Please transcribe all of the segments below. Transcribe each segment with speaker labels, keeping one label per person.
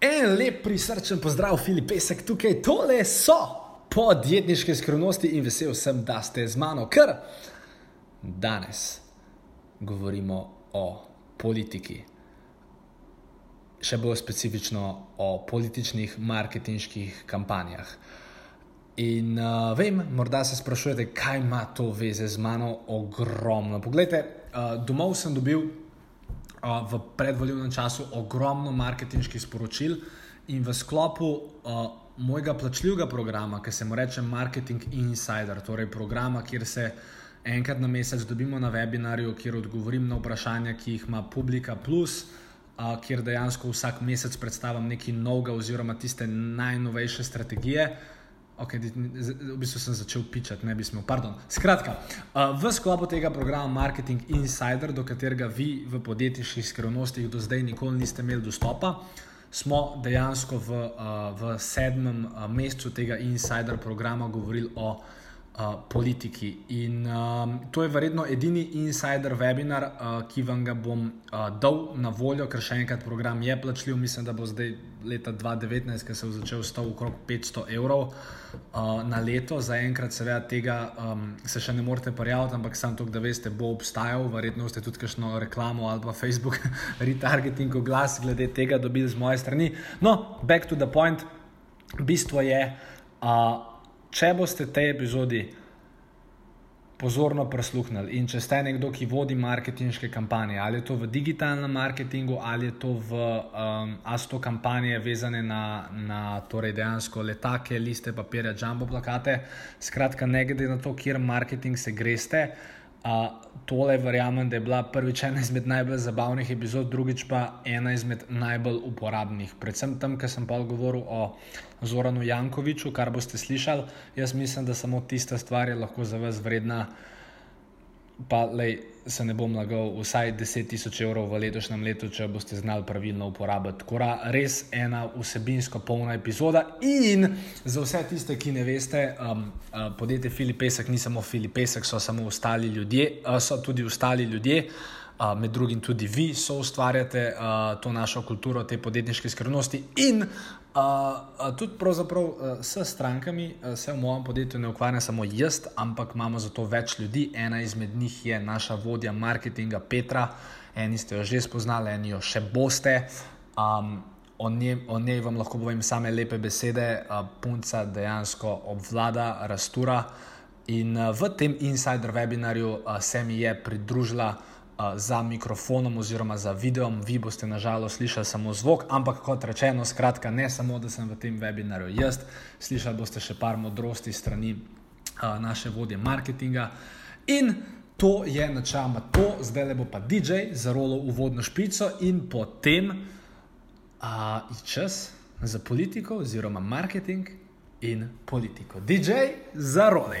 Speaker 1: En lep prisrčen pozdrav, Filip Pesek, tukaj tole so podjetniške skrivnosti in vesel sem, da ste z mano, ker danes govorimo o politiki. Še bolj specifično o političnih marketinških kampanjah. In uh, vem, morda se sprašujete, kaj ima to veze z mano, ogromno. Poglejte, uh, domov sem dobil v predvoljivnem času ogromno marketinških sporočil in v sklopu uh, mojega plačljivega programa, ki se mu reče Marketing Insider, torej programa, kjer se enkrat na mesec dobimo na webinarju, kjer odgovorim na vprašanja, ki jih ima Publika Plus. Uh, kjer dejansko vsak mesec predstavim nekaj novega, oziroma tiste najnovejše strategije, Okay, v bistvu sem začel pičati, ne bi smel. Pardon. Skratka, v sklopu tega programa Marketing Insider, do katerega vi v podjetniških skrivnostih do zdaj nikoli niste imeli dostopa, smo dejansko v, v sedmem mesecu tega Insider programa govorili o politiki. In to je verjetno edini insider webinar, ki vam ga bom dal na voljo, ker še enkrat program je plačljiv. Mislim, da bo zdaj leta 2019, ki se je začel stal okrog 500 evrov uh, na leto. Za enkrat, seveda, tega um, se še ne morete prijaviti, ampak sam to, da veste, bo obstajal. Verjetno ste tudi kakšno reklamo ali pa Facebook retargeting oglas glede tega dobili z moje strani. No, back to the point. Bistvo je. Uh, če boste te epizodi pozorno prisluhnili in če ste nekdo, ki vodi marketinške kampanje, ali je to v digitalnem marketingu, ali je to v um, asto kampanje vezane na, na torej dejansko letake, liste papirja, jumbo plakate, skratka, ne glede na to, kjer marketing se greste. Uh, tole verjamem, da je bila prvič ena izmed najbolj zabavnih epizod, drugič pa ena izmed najbolj uporabnih. Predvsem tam, ker sem pa govoril o Zoranu Jankoviču, kar boste slišali, jaz mislim, da samo tista stvar je lahko za vas vredna pa lej, se ne bom lagal, vsaj 10 tisoč evrov v letošnjem letu, če boste znali pravilno uporabiti. Tako da res ena vsebinsko polna epizoda. In za vse tiste, ki ne veste, um, uh, podjetje Filipesek ni samo Filipesek, so samo ostali ljudje, uh, so tudi ostali ljudje. Uh, med drugim tudi vi so ustvarjate uh, to našo kulturo, te podjetniške skrivnosti in Uh, tudi pravzaprav uh, s strankami uh, se v mojem podjetju ne ukvarjam samo jaz, ampak imamo za to več ljudi. Ena izmed njih je naša vodja marketinga Petra, eni ste jo že spoznali, eni jo še boste. Um, o, njej, o njej vam lahko povem same lepe besede. Uh, punca dejansko obvlada, rastura. In uh, v tem insider webinarju uh, se mi je pridružila za mikrofonom oziroma za videom, vi boste nažalost slišali samo zvok, ampak kot rečeno, skratka, ne samo, da sem v tem webinarju jaz, slišali boste še par modrosti strani a, naše vodje marketinga. In to je načeloma to, zdaj le bo pa DJ za rolo uvodno špico in potem a, čas za politiko oziroma marketing in politiko. DJ za role.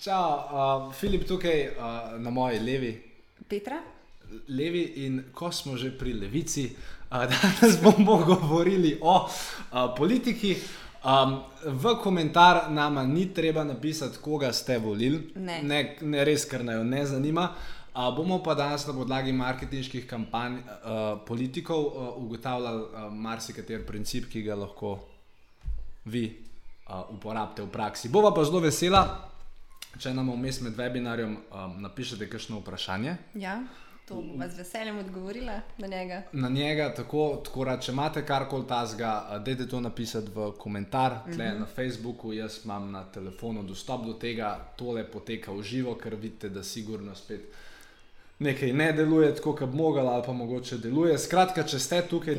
Speaker 1: Čau, uh, Filip tukaj uh, na moji levi.
Speaker 2: Petra.
Speaker 1: Levi in ko smo že pri levici, uh, danes bomo govorili o uh, politiki. Um, v komentar nama ni treba napisati, koga ste volili,
Speaker 2: ne.
Speaker 1: Ne, ne res, ker naj jo ne zanima. Uh, bomo pa danes na podlagi marketinških kampanj uh, politikov uh, ugotavljali uh, marsikateri princip, ki ga lahko vi uh, uporabite v praksi. Bova pa zelo vesela, Če nam vmes med webinarjem um, napišete kakšno vprašanje.
Speaker 2: Ja, to bom z veseljem odgovorila na njega.
Speaker 1: Na njega, tako, tako da, če imate karkoli tazga, dajte to napisati v komentar, tle uh mhm. -huh. na Facebooku, jaz imam na telefonu dostop do tega, tole poteka v živo, ker vidite, da sigurno spet. Nekaj ne deluje tako, kot bi mogla, ali pa mogoče deluje. Skratka, če ste tukaj,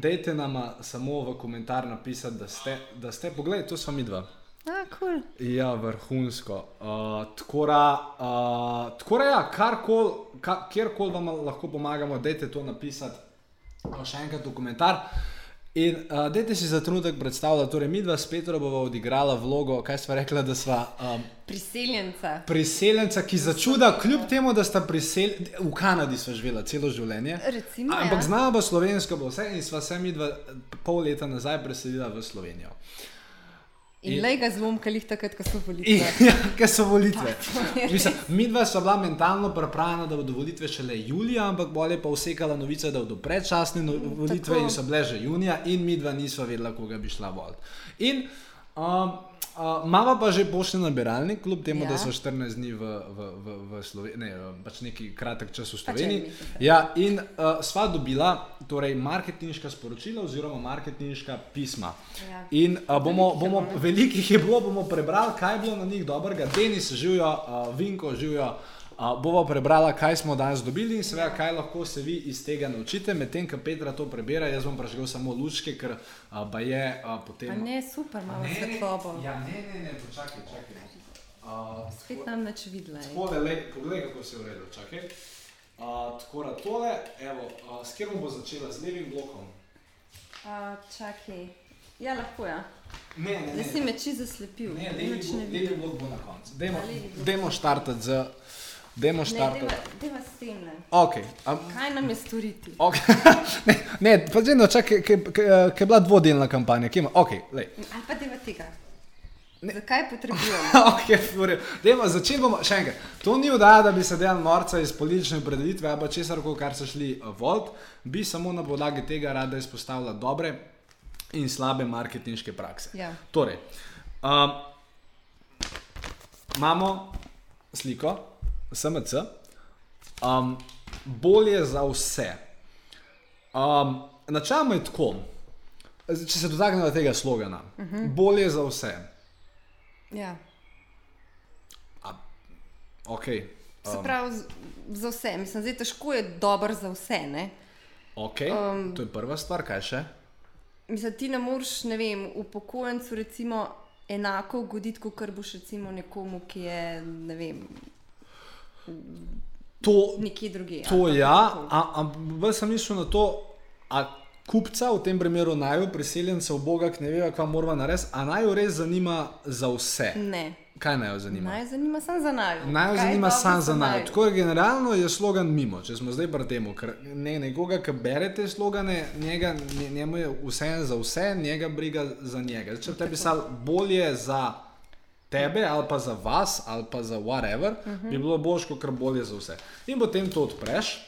Speaker 1: dejte nam samo v komentar napisati, da ste, da ste. Poglej, to smo mi dva.
Speaker 2: A, cool.
Speaker 1: Ja, vrhunsko. Uh, tako da, uh, tako da ja, karkoli, ka, kjerkoli vam lahko pomagamo, dajte to napisati. Uh, še enkrat v komentar. In uh, dajte si za trenutek predstavljati, torej mi dva s Petro bova odigrala vlogo, kaj sva rekla, da sva um,
Speaker 2: Priseljenca.
Speaker 1: priseljenca, ki začuda, kljub temu, da sta priseljeni, v Kanadi sva živela celo življenje.
Speaker 2: Recimo,
Speaker 1: Ampak
Speaker 2: ja.
Speaker 1: znala bo slovensko, bo vse in sva se mi dva pol leta nazaj preselila v Slovenijo.
Speaker 2: In le ga zlomkali takrat, ko so
Speaker 1: In,
Speaker 2: volitve.
Speaker 1: ja, ker so volitve. Mislim, mi dva sva bila mentalno pripravljena, da bodo volitve šele julija, ampak bolje pa usekala novica, da bodo predčasne no volitve
Speaker 2: tako.
Speaker 1: in so bile že junija, in mi dva nisva vedela, koga bi šla voliti. In um, uh, mama pa že pošlje nabiralnik, kljub temu, ja. da so 14 dni v, v, v, v Sloveniji, ne, pač neki kratek čas v
Speaker 2: Pač
Speaker 1: Sloveniji. Ja, in uh, sva dobila torej, marketinška sporočila oziroma marketinška pisma.
Speaker 2: Ja.
Speaker 1: In uh, bomo,
Speaker 2: je
Speaker 1: bomo, veliko jih je bilo, bomo prebrali, kaj je bilo na njih dobrega. Denis živijo, uh, Vinko živijo. Uh, bova prebrala, kaj smo danes dobili in seveda, kaj lahko se vi iz tega naučite. Medtem, ko Petra to prebira, jaz bom prežgal samo lučke, ker uh, ba je uh, potem.
Speaker 2: A ne, super, imamo
Speaker 1: ne,
Speaker 2: svetlobo.
Speaker 1: ja, ne, ne, ne, počakaj, čakaj. Uh,
Speaker 2: Spet nam nič videla.
Speaker 1: Tole, lej, poglej, kako se je uredil, čakaj. Uh, tako da tole, evo, uh, s katerim bo začela, z levim blokom.
Speaker 2: A, čakaj. Ja, lahko ja.
Speaker 1: Ne, ne,
Speaker 2: Zdaj si me čisto zaslepil.
Speaker 1: Ne, levi,
Speaker 2: ne
Speaker 1: blok, levi blok bo na koncu.
Speaker 2: Blok.
Speaker 1: dajmo štartati z. Dajmo
Speaker 2: Ne,
Speaker 1: štartati.
Speaker 2: deva s tem ne.
Speaker 1: Ok. Um,
Speaker 2: Kaj nam je storiti?
Speaker 1: okay. ne, ne, pa zdaj no, čakaj, ker je bila dvodelna kampanja. Kje ima? Ok, lej.
Speaker 2: Ali pa deva tega. Zakaj potrebujemo?
Speaker 1: okay. Dajmo, začeli bomo še enkrat. To ni vdaja, da bi se delal norca iz politične predelitve ali česar koli, kar so šli uh, volt, bi samo na podlagi tega rada izpostavila dobre in slabe marketinške prakse.
Speaker 2: Ja.
Speaker 1: Torej, um, imamo sliko, SMC, um, bolje za vse. Um, Načelno je tako, če se dotaknemo tega slogana, uh -huh. bolje za vse.
Speaker 2: ja.
Speaker 1: Okay.
Speaker 2: Se pravi, za vse. Mislim, zdaj težko je dobro za vse. Ne?
Speaker 1: Okay. Um, to je prva stvar, kaj še?
Speaker 2: Mislim, ti ne moreš, ne vem, upokojencu recimo enako ugoditi, kot boš recimo nekomu, ki je, ne vem,
Speaker 1: To,
Speaker 2: nekje drugje.
Speaker 1: to ja, ampak sem mislil na to, a kupca, v tem primeru naj priseljencev, Boga, ki ne ve, kaj mora narediti, a naj jo res zanima za vse.
Speaker 2: Ne.
Speaker 1: Kaj naj jo zanima?
Speaker 2: Naj zanima samo za naj.
Speaker 1: Naj jo zanima sam za naj. Tako da generalno je slogan mimo, če smo zdaj pri tem, ker ne, nekoga, ki bere te slogane, njega, nje- njemu je vse za vse, njega briga za njega. Če te pisal bolje za tebe, ali pa za vas, ali pa za whatever, uh -huh. bi bilo boš, kot bolje za vse. In potem to odpreš.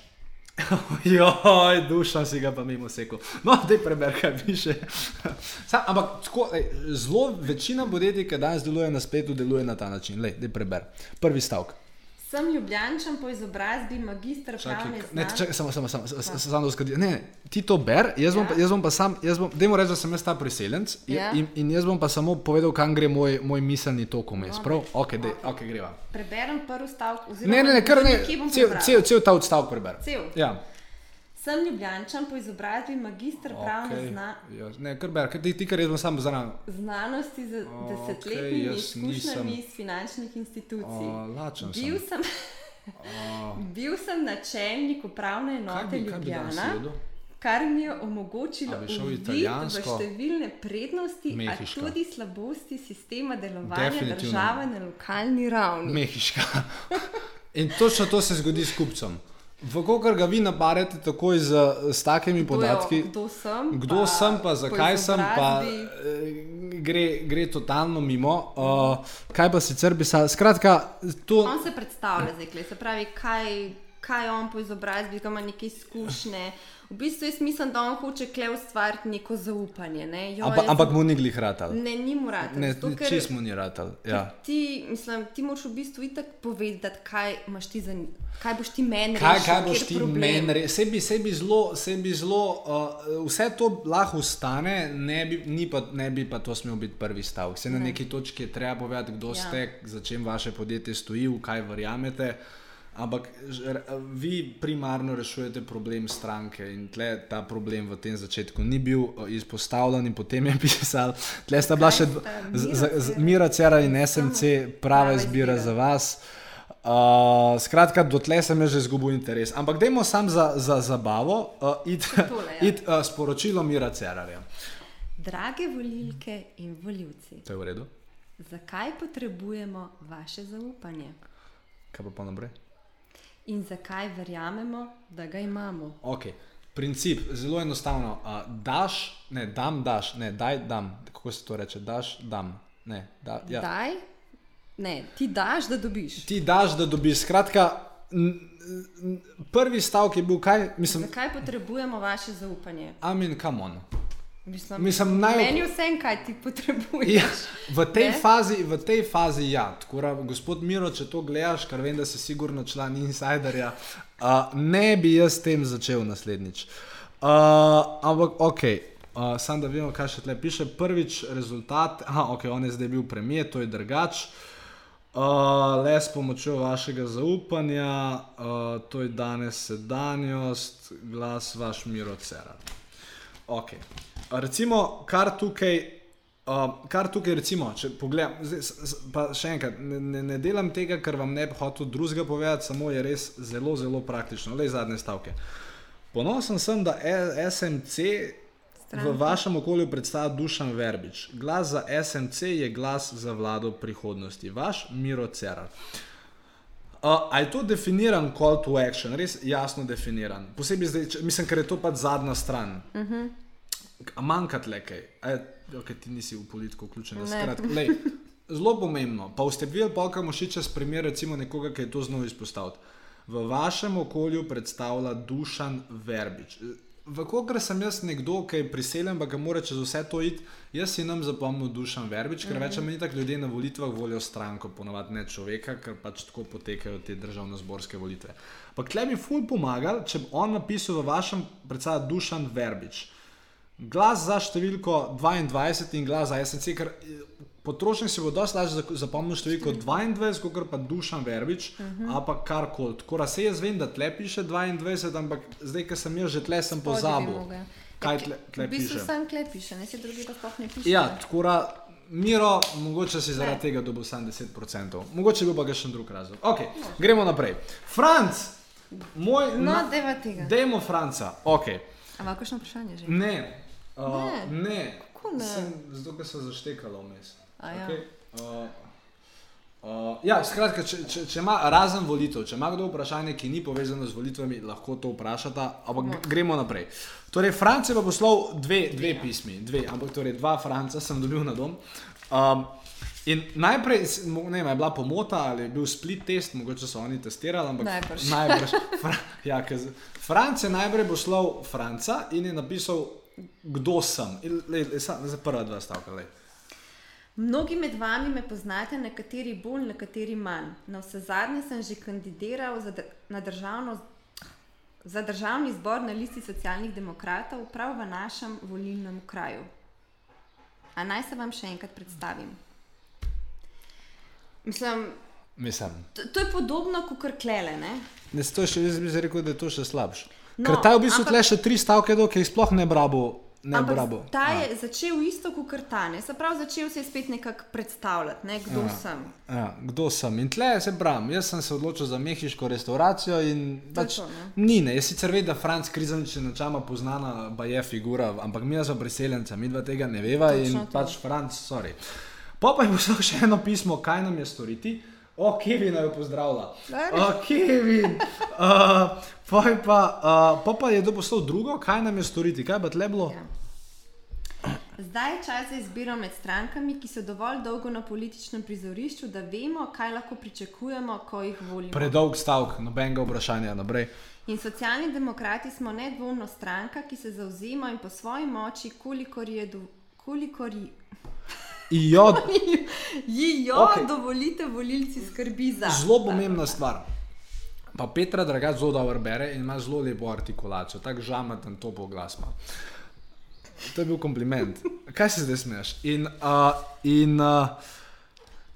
Speaker 1: Joj, duša si ga pa mimo sekal. No, da preber, kaj piše. Sam, ampak tako, ej, zelo večina podjetij, ki danes deluje na spletu, deluje na ta način. Lej, da preber. Prvi stavek.
Speaker 2: Sem ljubljančan po izobrazbi, magistr pravne
Speaker 1: ne,
Speaker 2: znanosti.
Speaker 1: čakaj, samo, samo, samo, samo, uskadi. Ne, ti to ber, jaz bom,
Speaker 2: Ja.
Speaker 1: pa, jaz bom pa sam, jaz bom, dajmo reči, da sem jaz ta priseljenc
Speaker 2: Ja.
Speaker 1: in, in jaz bom pa samo povedal, kam gre moj, moj miselni tok vmes. Prav? Ok, dej, ok, greva.
Speaker 2: Preberem prvi stavek. oziroma
Speaker 1: Ne, ne, ne, kar ne, cel, cel, cel ta odstavek preber.
Speaker 2: Cel.
Speaker 1: Ja.
Speaker 2: Sem ljubljančan po izobrazbi, magistr pravne
Speaker 1: Okay.
Speaker 2: zna
Speaker 1: Ja, ne, kar ber, ker ti, ti kar jaz bom sam zraven.
Speaker 2: znanosti z
Speaker 1: Okej,
Speaker 2: desetletnimi izkušnjami
Speaker 1: nisem-
Speaker 2: iz finančnih institucij.
Speaker 1: O, lačen sem.
Speaker 2: Bil sem, bil sem načelnik upravne
Speaker 1: Kaj
Speaker 2: enote
Speaker 1: bi, kaj bi
Speaker 2: Ljubljana,
Speaker 1: jedel?
Speaker 2: kar mi je omogočilo
Speaker 1: A bi
Speaker 2: uvid v številne prednosti, a
Speaker 1: Mehiško.
Speaker 2: tudi slabosti sistema delovanja države na lokalni ravni.
Speaker 1: Mehiška. In točno to se zgodi s kupcem. Vkolikor ga vi nabarete takoj z, s takimi
Speaker 2: Kdo
Speaker 1: podatki,
Speaker 2: Kdo sem?
Speaker 1: kdo pa, sem, pa zakaj sem, pa eh, gre, gre totalno mimo. Uh, kaj pa sicer bi se, skratka, to.
Speaker 2: On se predstavlja, zdaj, se pravi, kaj, kaj on po izobrazbi, kaj ima neke izkušnje. V bistvu jaz mislim, da on hoče kle ustvariti neko zaupanje. Ne? Jo,
Speaker 1: Ampak,
Speaker 2: jaz
Speaker 1: ampak mu ni glih ratal.
Speaker 2: Ne, ni mu rad.
Speaker 1: Ne, čist mu ni ratal. Ja.
Speaker 2: Ti, mislim, ti moraš v bistvu itak povedati, kaj, imaš ti za, kaj boš ti meni
Speaker 1: Kaj,
Speaker 2: rešil,
Speaker 1: kaj boš ti meni rekel? Sebi, sebi zelo, sebi zelo uh, vse to lahko stane, ne bi, ni pa, ne bi pa to smel biti prvi stavek. Se na neki točki je treba povedati, kdo
Speaker 2: Ja.
Speaker 1: ste, za čem vaše podjetje stoji, v kaj verjamete. Ampak vi primarno rešujete problem stranke in tle ta problem v tem začetku ni bil izpostavljen in potem je pisal. Tle sta bila še
Speaker 2: Mira
Speaker 1: Cera in SMC, prava izbira za vas. Uh, skratka, dotlej sem že izgubil interes. Ampak dajmo sam za, za zabavo uh, iti
Speaker 2: Tole, ja.
Speaker 1: it, uh, sporočilo Mira Cerarja.
Speaker 2: Drage volilke in voljivci,
Speaker 1: To je v redu.
Speaker 2: zakaj potrebujemo vaše zaupanje
Speaker 1: Kaj pa pa naprej?
Speaker 2: In zakaj verjamemo, da ga imamo?
Speaker 1: Okay. Princip je zelo enostavno. Uh, daš, ne, dam, daš, ne, daj, dam. Kako se to reče? Daš, dam. Ne, da, ja.
Speaker 2: Daj, ne, ti daš, da dobiš.
Speaker 1: Ti daš, da dobiš. Skratka, prvi stavek je bil kaj, mislim,
Speaker 2: Zakaj potrebujemo vaše zaupanje?
Speaker 1: amen, come on.
Speaker 2: Mislim,
Speaker 1: Mislim, naj-
Speaker 2: Meni je vse, kaj ti potrebuješ.
Speaker 1: Ja, v, tej
Speaker 2: Ne?
Speaker 1: fazi, v tej fazi ja. Tako da, gospod Miro, če to gledaš, kar vem, da si sigurno član insiderja, uh, ne bi jaz s tem začel naslednjič. Uh, ampak ok. Uh, sam da vemo, kaj še tle piše. Prvič rezultat, aha, ok, on je zdaj bil premijer, to je drugač. Uh, le s pomočjo vašega zaupanja, uh, to je danes sedanjost, glas vaš Miro Cerar. Okay. Recimo, kar tukaj, uh, kar tukaj recimo, če pogledam, zdaj, pa še enkrat, ne, ne, ne delam tega, ker vam ne bi hotel drugega povedati, samo je res zelo, zelo praktično. Le zadnje stavke. Ponosen sem, da E- SMC
Speaker 2: Stranka.
Speaker 1: v vašem okolju predstavlja Dušan Verbič. Glas za SMC je glas za vlado prihodnosti. Vaš Miro Cerar. Uh, a je to definiran call to action, res jasno definiran? Posebej zdaj, če, mislim, ker je to pač zadnja stran. Uh -huh. Manjka tle kaj. A je- Ok, ti nisi v politiko vključen. Lej, zelo pomembno. Pa ste videli, pa kam še čez primer, recimo nekoga, ki je to znal izpostaviti. V vašem okolju predstavlja Dušan Verbič. Vkolikor sem jaz nekdo, ki je priseljen, pa ga mora čez vse to iti, jaz si nam zapomnil Dušan Verbič, ker več ali manj tako ljudje na volitvah volijo stranko, ponovadi ne človeka, ker pač tako potekajo te državno-zborske volitve. Ampak tle bi ful pomagal, če bi on napisal v vašem predstavlja Dušan Verbič. Glas za številko 22 in glas za SNC, ker eh, potrošnik si bo dosti lažje zapomnil številko 22, kot pa Dušan Verbič, uh -huh. ali pa karkoli. Tako da se jaz vem, da tle piše 22, ampak zdaj, ker sem jaz že tle, sem pozabil. Kaj tle, tle
Speaker 2: V bistvu
Speaker 1: piše?
Speaker 2: sam klep piše, ne si drugi pa sploh ne piše.
Speaker 1: Ja, tako da, Miro, mogoče si zaradi
Speaker 2: Ne.
Speaker 1: tega dobil samo 10%, mogoče bi pa ga še drug razlog. Ok, gremo naprej. Franc, moj.
Speaker 2: No,
Speaker 1: na-
Speaker 2: deva tega.
Speaker 1: Dajmo Franca, ok.
Speaker 2: Ampak kakšno vprašanje že?
Speaker 1: Ne, uh,
Speaker 2: Ne.
Speaker 1: ne.
Speaker 2: Kako ne?
Speaker 1: Sem, zato, ker se zaštekalo vmes.
Speaker 2: Ja.
Speaker 1: Okay. Uh, uh, ja, skratka, če, če, če ima razen volitev, če ima kdo vprašanje, ki ni povezano z volitvami, lahko to vprašata. Ampak
Speaker 2: No.
Speaker 1: gremo naprej. Torej, France je pa poslal dve, dve pismi, dve, ampak torej dva Franca sem dobil na dom. Um, in najprej, ne vem, je bila pomota ali je bil split test, mogoče so oni testirali, ampak
Speaker 2: Najbrž.
Speaker 1: najbrž Fra, ja, Franc je najprej poslal Franca in je napisal, kdo sem. Lej, lej, sa- Za prva dva stavka. Lej.
Speaker 2: Mnogi med vami me poznate, nekateri bolj, nekateri manj. Na vse zadnje sem že kandidiral za, na državno, za državni zbor na listi socialnih demokratov prav v našem volilnem kraju. A naj se vam še enkrat predstavim. Mislim,
Speaker 1: Mislim.
Speaker 2: to, to je podobno kot klele. Ne?
Speaker 1: Ne, to je še, jaz bi rekel, da je to še slabše.
Speaker 2: No,
Speaker 1: No, Ker ta je v bistvu
Speaker 2: ampak-
Speaker 1: tle še tri stavke, do, ki jih sploh ne brabo. Ne
Speaker 2: Ampak
Speaker 1: brabo.
Speaker 2: ta
Speaker 1: Ja.
Speaker 2: je začel isto kot Tane, se pravi, začel se je spet nekako predstavljati, ne, kdo
Speaker 1: Ja.
Speaker 2: sem.
Speaker 1: Ja, kdo sem? In tle se bram, jaz sem se odločil za mehiško restauracijo in pač
Speaker 2: to, ne.
Speaker 1: ni ne. Jaz sicer vem, da Franc Krizanič je načama poznana, pa je figura, ampak mi smo priseljenci, mi dva tega ne veva
Speaker 2: Točno
Speaker 1: in
Speaker 2: to.
Speaker 1: pač Franc, sorry. Pa pa je poslal še eno pismo, kaj nam je storiti. O, Kevin jo pozdravlja. O, Kevin. Uh, pa, je pa, uh, pa pa je to poslal drugo, kaj nam je storiti, kaj pa tle bilo?
Speaker 2: Ja. Zdaj je čas za izbiro med strankami, ki so dovolj dolgo na političnem prizorišču, da vemo, kaj lahko pričakujemo, ko jih volimo.
Speaker 1: Predolg stavek, nobenega vprašanja naprej.
Speaker 2: In socialni demokrati smo nedvomno stranka, ki se zauzema in po svoji moči, kolikor je do. Kolikor ji,
Speaker 1: Ijo,
Speaker 2: ji jo okay. dovolite, volilci skrbi za.
Speaker 1: Zelo pomembna stvar. Pa Petra Draga zelo dobro bere in ima zelo lepo artikulacijo, tako žamaten to po glas ima. To je bil kompliment. Kaj se zdaj smeješ? In, uh, in uh,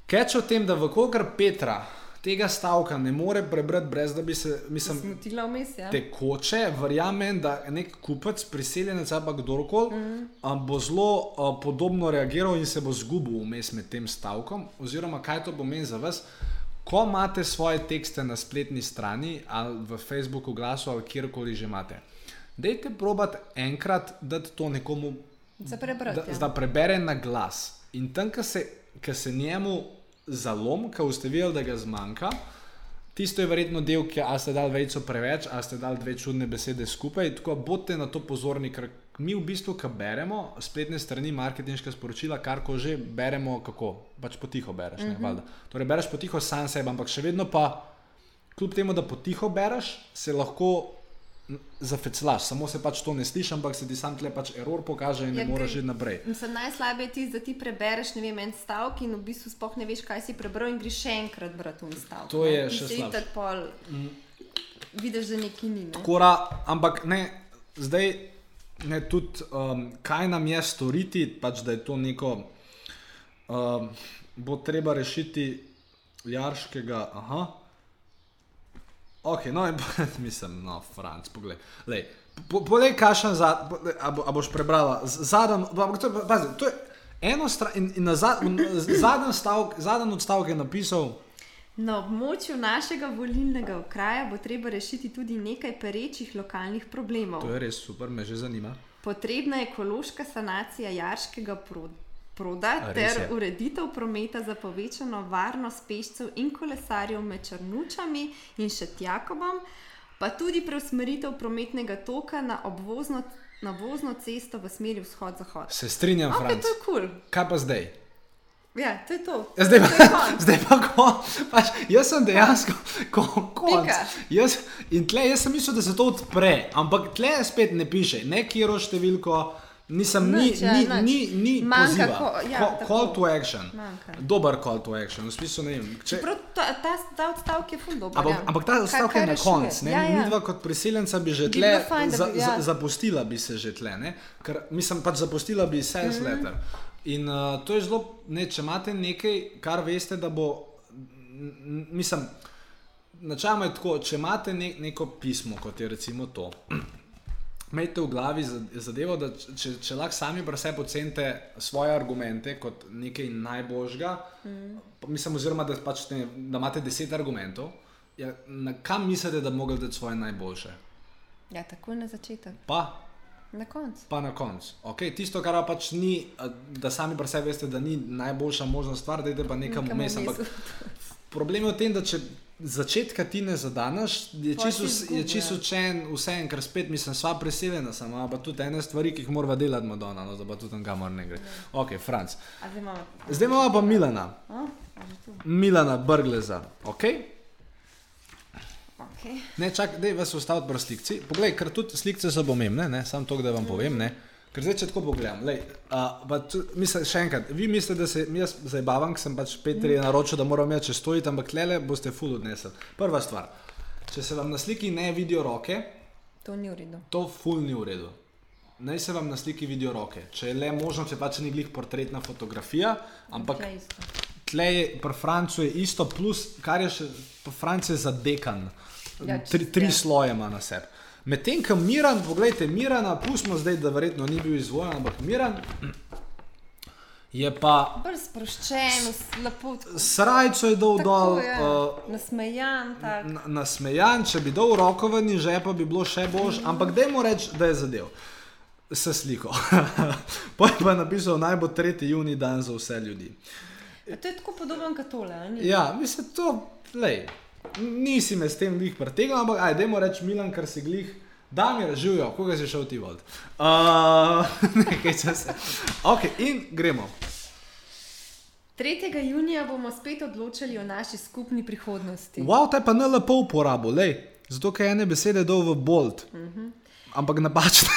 Speaker 1: keč o tem, da v kogar Petra tega stavka ne more prebrati, brez da bi se, mislim,
Speaker 2: Smutila vmes, ja.
Speaker 1: tekoče, verjamem, da nek kupec, priseljenec ali kdorkoli mm -hmm. bo zelo uh, podobno reagiral in se bo zgubil vmes med tem stavkom, oziroma kaj to pomeni za vas. Ko imate svoje tekste na spletni strani ali v Facebooku, glasu ali kjerkoli že imate, dajte probat enkrat dati to nekomu,
Speaker 2: Za prebrati.
Speaker 1: da,
Speaker 2: ja.
Speaker 1: da prebere na glas. In tam, ko se, ko se njemu zalom, ko boste videli, da ga zmanjka, tisto je verjetno del, ki a ste dali vejco preveč, a ste dali dve čudne besede skupaj. Tako bodite na to pozorni, ker mi v bistvu, ko beremo spletne strani, marketinška sporočila, kar ko že beremo, kako pač potiho bereš. Mm -hmm. Torej, bereš potiho sam sebe, ampak še vedno pa, kljub temu, da potiho bereš, se lahko zafeclaš, samo se pač to ne sliši, ampak se ti sam tle pač error pokaže in
Speaker 2: Ja,
Speaker 1: ne moreš že naprej.
Speaker 2: Mislim, najslabše je tisto, da ti prebereš vem, en stavek in v bistvu sploh ne veš, kaj si prebral, in greš še enkrat brati v stavek.
Speaker 1: To je
Speaker 2: Ti
Speaker 1: še slabše.
Speaker 2: pol vidiš, da neki ni. Ne?
Speaker 1: Kora, ampak ne, zdaj ne tudi, um, kaj nam je storiti, pač da je to neko, um, bo treba rešiti Jarškega. Aha. Ok, no, in mislim, no, Franc, poglej. Lej, po, Poglej, kašen za, po- a, bo, a boš prebrala. Zadnji, pazi, to je eno stran, in, in na zadnji stavek, zadnji odstavek je napisal.
Speaker 2: Na območju našega volilnega okraja bo treba rešiti tudi nekaj perečih lokalnih problemov.
Speaker 1: To je res super, me že zanima.
Speaker 2: Potrebna je ekološka sanacija Jarškega pro- proda ter ureditev prometa za povečano varnost pešcev in kolesarjev med Črnučami in Šetjakobom, pa tudi preusmeritev prometnega toka na obvozno, na vozno cesto v smeri vzhod-zahod.
Speaker 1: Se strinjam,
Speaker 2: Ok,
Speaker 1: Franc.
Speaker 2: to je kul. Cool.
Speaker 1: Kaj pa zdaj?
Speaker 2: Ja, to je to.
Speaker 1: Ja, zdaj,
Speaker 2: To je
Speaker 1: pa, zdaj pa, ko, pač, jaz sem dejansko ko- konc. Jaz, in tle jaz sem mislil, da se to odpre, ampak tle spet ne piše, ne kiro številko, nisem ni,
Speaker 2: Nič, ja,
Speaker 1: ni,
Speaker 2: nič.
Speaker 1: ni, ni
Speaker 2: Manjka ko- ja,
Speaker 1: Ko-
Speaker 2: tako.
Speaker 1: call to action.
Speaker 2: Manjka.
Speaker 1: Dober call to action, v smislu ne vem. Če,
Speaker 2: Prav ta, ta, ta odstavek je ful dober.
Speaker 1: Ampak,
Speaker 2: ja.
Speaker 1: ampak ta
Speaker 2: Kaj-
Speaker 1: stavek
Speaker 2: kaj
Speaker 1: je na koncu.
Speaker 2: Ja, ja.
Speaker 1: Midva kot priseljenca bi že
Speaker 2: Bi
Speaker 1: tle
Speaker 2: bilo fajn,
Speaker 1: za,
Speaker 2: bi-
Speaker 1: za,
Speaker 2: ja.
Speaker 1: zapustila bi se že tle, ne? ker mislim pač zapustila bi sales mm -hmm. letter. In uh, to je zelo, ne, če imate nekaj, kar veste, da bo, n- mislim, načeloma je tako, če imate ne, neko pismo, kot je recimo to. Imejte v glavi za- zadevo, da če, če lahko sami pri sebi ocenite svoje argumente kot nekaj najboljšega, mm. mislim, oziroma da, pač ne, da imate deset argumentov, ja, na kam mislite, da bi mogli dati svoje najboljše?
Speaker 2: ja, takoj na začetek,
Speaker 1: Pa,
Speaker 2: na koncu.
Speaker 1: pa na koncu. Okay, tisto, kar pa pač ni, da sami pri sebi veste, da ni najboljša možna stvar, da idete pa nekam vmes. problem je v tem, da če začetka ti ne zadaneš, je čisto
Speaker 2: ja.
Speaker 1: učen, vse en, ker spet mislim, sva preseljena sama, pa tudi ene stvari, ki jih moramo delati, Madonna, no, da pa tudi tam kamor ne gre. Ok, Franc.
Speaker 2: Zdaj imamo.
Speaker 1: Pa Milana,
Speaker 2: A, a.
Speaker 1: Milana Brgleza, ok?
Speaker 2: Okay.
Speaker 1: Ne, čak, da vas ustaviti pri slikci. Poglej, ker tudi slikce so pomembne, ne, samo to, da vam povem. Ne. Ker zdaj, če tako pogledam, lej, uh, tu- mislim, še enkrat, vi mislite, da se jaz zabavam, ker sem pač Petri mm. naročil, da moram jaz stojiti, ampak tlele boste full odnesli. Prva stvar, če se vam na sliki ne vidijo roke,
Speaker 2: To ni v redu.
Speaker 1: to full ni v redu. Naj se vam na sliki vidijo roke. Če je le možno, če pač ni glih portretna fotografija, ampak tle je pri Francu je isto, plus kar je še, pri Francu je zadekan.
Speaker 2: Ja,
Speaker 1: tri, tri
Speaker 2: ja.
Speaker 1: sloje ima na sebi. Medtem ko Miran, pogledajte, Mirana, pustimo zdaj, da verjetno ni bil izvoljen, ampak Miran je pa
Speaker 2: Bolj sproščen, lepo
Speaker 1: srajco je dol dol, uh,
Speaker 2: Nasmejan, tak.
Speaker 1: na- nasmejan, če bi dal roko ven iz žepa, bi bilo še bož, ampak dajmo reči, da je zadev. Se sliko. Pojem pa je napisal, naj bo 3. juni dan za vse ljudi.
Speaker 2: A To je tako podoben kot tole.
Speaker 1: Ja, mislim, to, lej, nisi me s tem glih pretegnil, ampak ajde, dajmo reči Milan, kar si glih. Da mi razživijo, koga si šel ti vod. Uh, nekaj časa. Ok, in gremo.
Speaker 2: 3. junija bomo spet odločali o naši skupni prihodnosti.
Speaker 1: Wow, te pa ne lepo uporabo, lej, zato ker je ene besede dol v bold. Ampak napačne.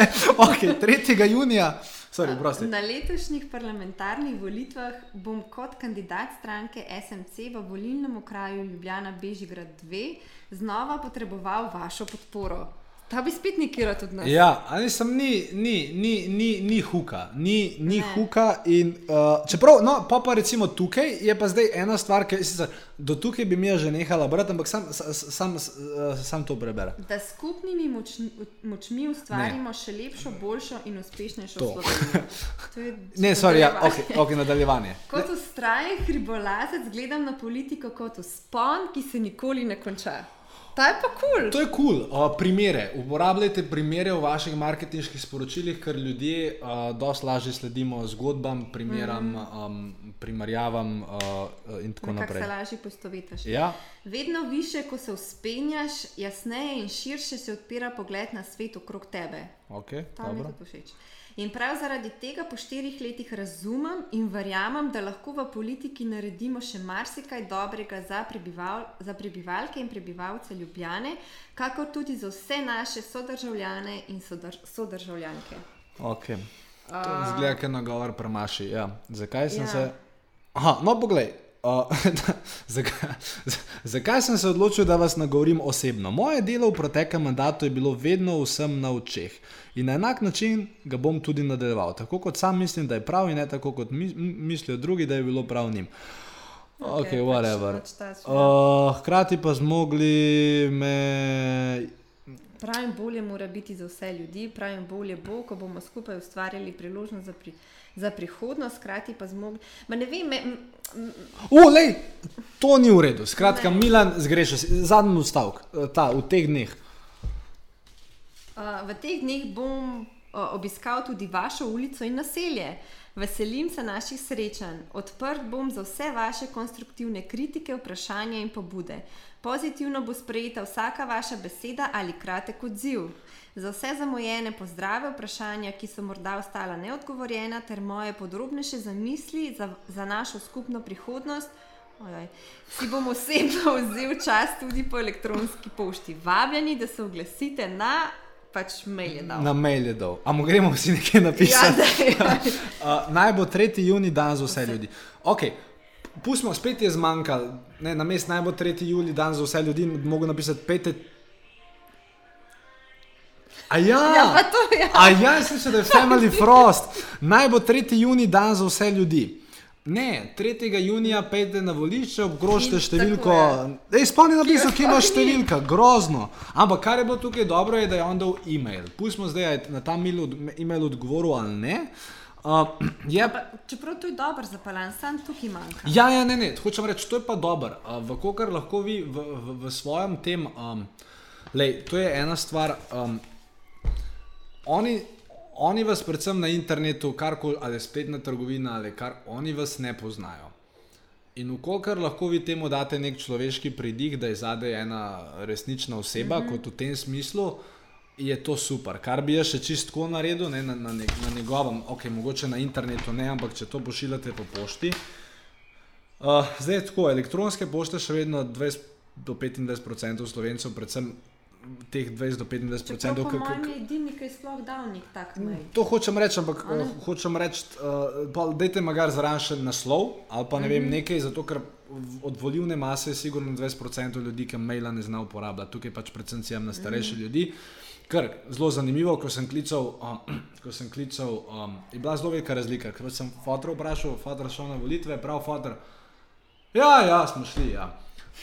Speaker 1: ok, 3. junija, sorry, prosti.
Speaker 2: Na letošnjih parlamentarnih volitvah bom kot kandidat stranke SMC v volilnem okraju Ljubljana Bežigrad 2 znova potreboval vašo podporo. Ta bi spet nekaj tudi nas.
Speaker 1: Ja, ali sem ni, ni, ni, ni, ni huka, ni, ni
Speaker 2: Ne.
Speaker 1: huka. In, uh, čeprav, no, pa, pa recimo tukaj je pa zdaj ena stvar, ki sicer do tukaj bi mi že nehala brati, ampak sam, sam, sam, uh, sam to preberem.
Speaker 2: Da s skupnimi močmi, močmi ustvarimo ne. še lepšo, boljšo in uspešnejšo
Speaker 1: To.
Speaker 2: Slovenijo. To je
Speaker 1: Ne, sorry, ja, ok, ok, nadaljevanje.
Speaker 2: Kot ustrajen hribolazec gledam na politiko kot vzpon, ki se nikoli ne konča. Ta je pa kul. Cool.
Speaker 1: To je kul. Cool. Uh, primere. Uporabljajte primere v vaših marketinških sporočilih, ker ljudje uh, dosti lažje sledimo zgodbam, primeram, mm. um, primerjavam uh, in tako
Speaker 2: Kako
Speaker 1: naprej.
Speaker 2: se lažje postovetiš.
Speaker 1: Ja,
Speaker 2: Vedno više, ko se uspenjaš, jasneje in širše se odpira pogled na svet okrog tebe.
Speaker 1: okay,
Speaker 2: To mi je tudi všeč. In prav zaradi tega po štirih letih razumem in verjamem, da lahko v politiki naredimo še marsikaj dobrega za, prebival, za prebivalke in prebivalce Ljubljane, kakor tudi za vse naše sodržavljane in sodrž, sodržavljanke.
Speaker 1: Okay. To zgleda, kot nagovor premaši. Ja. Zakaj sem
Speaker 2: Ja.
Speaker 1: ja. se. Aha, no, poglej. Uh, zakaj, z- zakaj sem se odločil, da vas nagovorim osebno? Moje delo v preteklem mandatu je bilo vedno vsem na očeh in na enak način ga bom tudi nadaljeval. Tako kot sam mislim, da je prav, in ne tako kot mi, mislijo drugi, da je bilo prav njim. Ok,
Speaker 2: pač-
Speaker 1: whatever.
Speaker 2: pač svet.
Speaker 1: Uh, hkrati pa zmogli me.
Speaker 2: Pravim, bolje mora biti za vse ljudi, pravim, bolje bo, ko bomo skupaj ustvarjali priložnost za, pri, za prihodnost, hkrati pa zmogli. Ma ne vem, me,
Speaker 1: Ulej, to ni v redu. Skratka,
Speaker 2: Ne.
Speaker 1: Milan, zgrešil si. Zadnji stavek, ta v teh dneh.
Speaker 2: Uh, v teh dneh bom uh, obiskal tudi vašo ulico in naselje. Veselim se naših srečanj. Odprt bom za vse vaše konstruktivne kritike, vprašanja in pobude. Pozitivno bo sprejeta vsaka vaša beseda ali kratek odziv. Za vse zamujene pozdrave, vprašanja, ki so morda ostala neodgovorjena, ter moje podrobnejše zamisli za, za našo skupno prihodnost, ojoj, si bom osebno vzel čas tudi po elektronski pošti. Vabljeni, da se oglasite na pač mail je dal.
Speaker 1: Na mail je dal. Ampak gremo vsi nekaj
Speaker 2: Ja,
Speaker 1: napisati.
Speaker 2: daj, daj.
Speaker 1: Uh, naj bo 3. juni dan za vse ljudi. Okay. Pustimo, spet je zmanjkalo, na mest naj bo 3. juli dan za vse ljudi, mogo napisati 5. A ja,
Speaker 2: Ja, to je.
Speaker 1: A ja, jaz mislim, da je Family Frost. Naj bo 3. juni dan za vse ljudi. Ne, 3. junija pejte na volišče, obgrožite
Speaker 2: In
Speaker 1: številko. Ej, spomni napisal,
Speaker 2: jo
Speaker 1: kje imaš številka, grozno. Ampak kar je bilo tukaj dobro, je, da je on dal e-mail. Pustimo zdaj, na ta e-mail odgovoril ali ne. Uh, je,
Speaker 2: Pa, čeprav to je dobro zapaljan, sam tukaj manjka.
Speaker 1: Ja, ja, ne, ne, hočem reči, to je pa dobro. Uh, v kar lahko vi v, v, v svojem tem, um, lej, to je ena stvar. Um, oni, oni vas, predvsem na internetu, karkoli, ali spletna trgovina, ali kar, oni vas ne poznajo. In ukolikor lahko vi temu date nek človeški pridih, da je zadaj ena resnična oseba, mm -hmm. kot v tem smislu, je to super. Kar bi jaz še čistko naredil, ne, na, na, na njegovem, ok, mogoče na internetu ne, ampak če to pošiljate po pošti. Uh, zdaj je tako, elektronske pošte še vedno 20 do 25% slovencev, predvsem teh 20 do 25%.
Speaker 2: Čeprav po
Speaker 1: k- k-
Speaker 2: mojem je edini, ki je sploh dal nek tak mail.
Speaker 1: To hočem reči, ampak
Speaker 2: ne?
Speaker 1: uh, hočem reči, uh, dajte magar zraven še naslov ali pa ne vem
Speaker 2: Mhm.
Speaker 1: nekaj, zato ker od volivne mase je sigurno 20% ljudi, ki maila ne zna uporabljati. Tukaj pač predvsem cijem na starejše
Speaker 2: Mhm.
Speaker 1: ljudi. Ker zelo zanimivo, ko sem klical, uh, ko sem klical um, je bila zelo velika razlika. Ker sem fotor vprašal, fotor šel na volitve, prav fotor. Ja, ja, smo šli. Ja.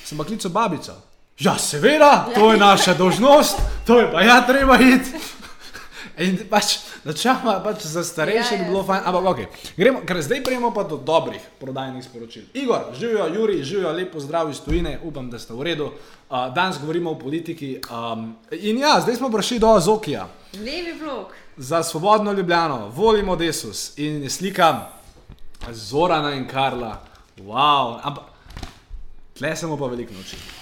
Speaker 1: Sem pa klical babico. Ja, seveda, to je naša dolžnost, to je pa ja, treba iti. In pač, načeloma pač za starejše
Speaker 2: Ja,
Speaker 1: bi bilo fajn, ampak ok. Gremo, ker zdaj gremo pa do dobrih prodajnih sporočil. Igor, živijo, Juri, živijo, lepo zdrav iz tujine, upam, da ste v redu. Uh, danes govorimo o politiki. Um, in ja, zdaj smo prišli do Zokija
Speaker 2: Levi vlog.
Speaker 1: za svobodno Ljubljano, volimo Desus in je slika Zorana in Karla. Wow, ampak tle smo pa veliko noči.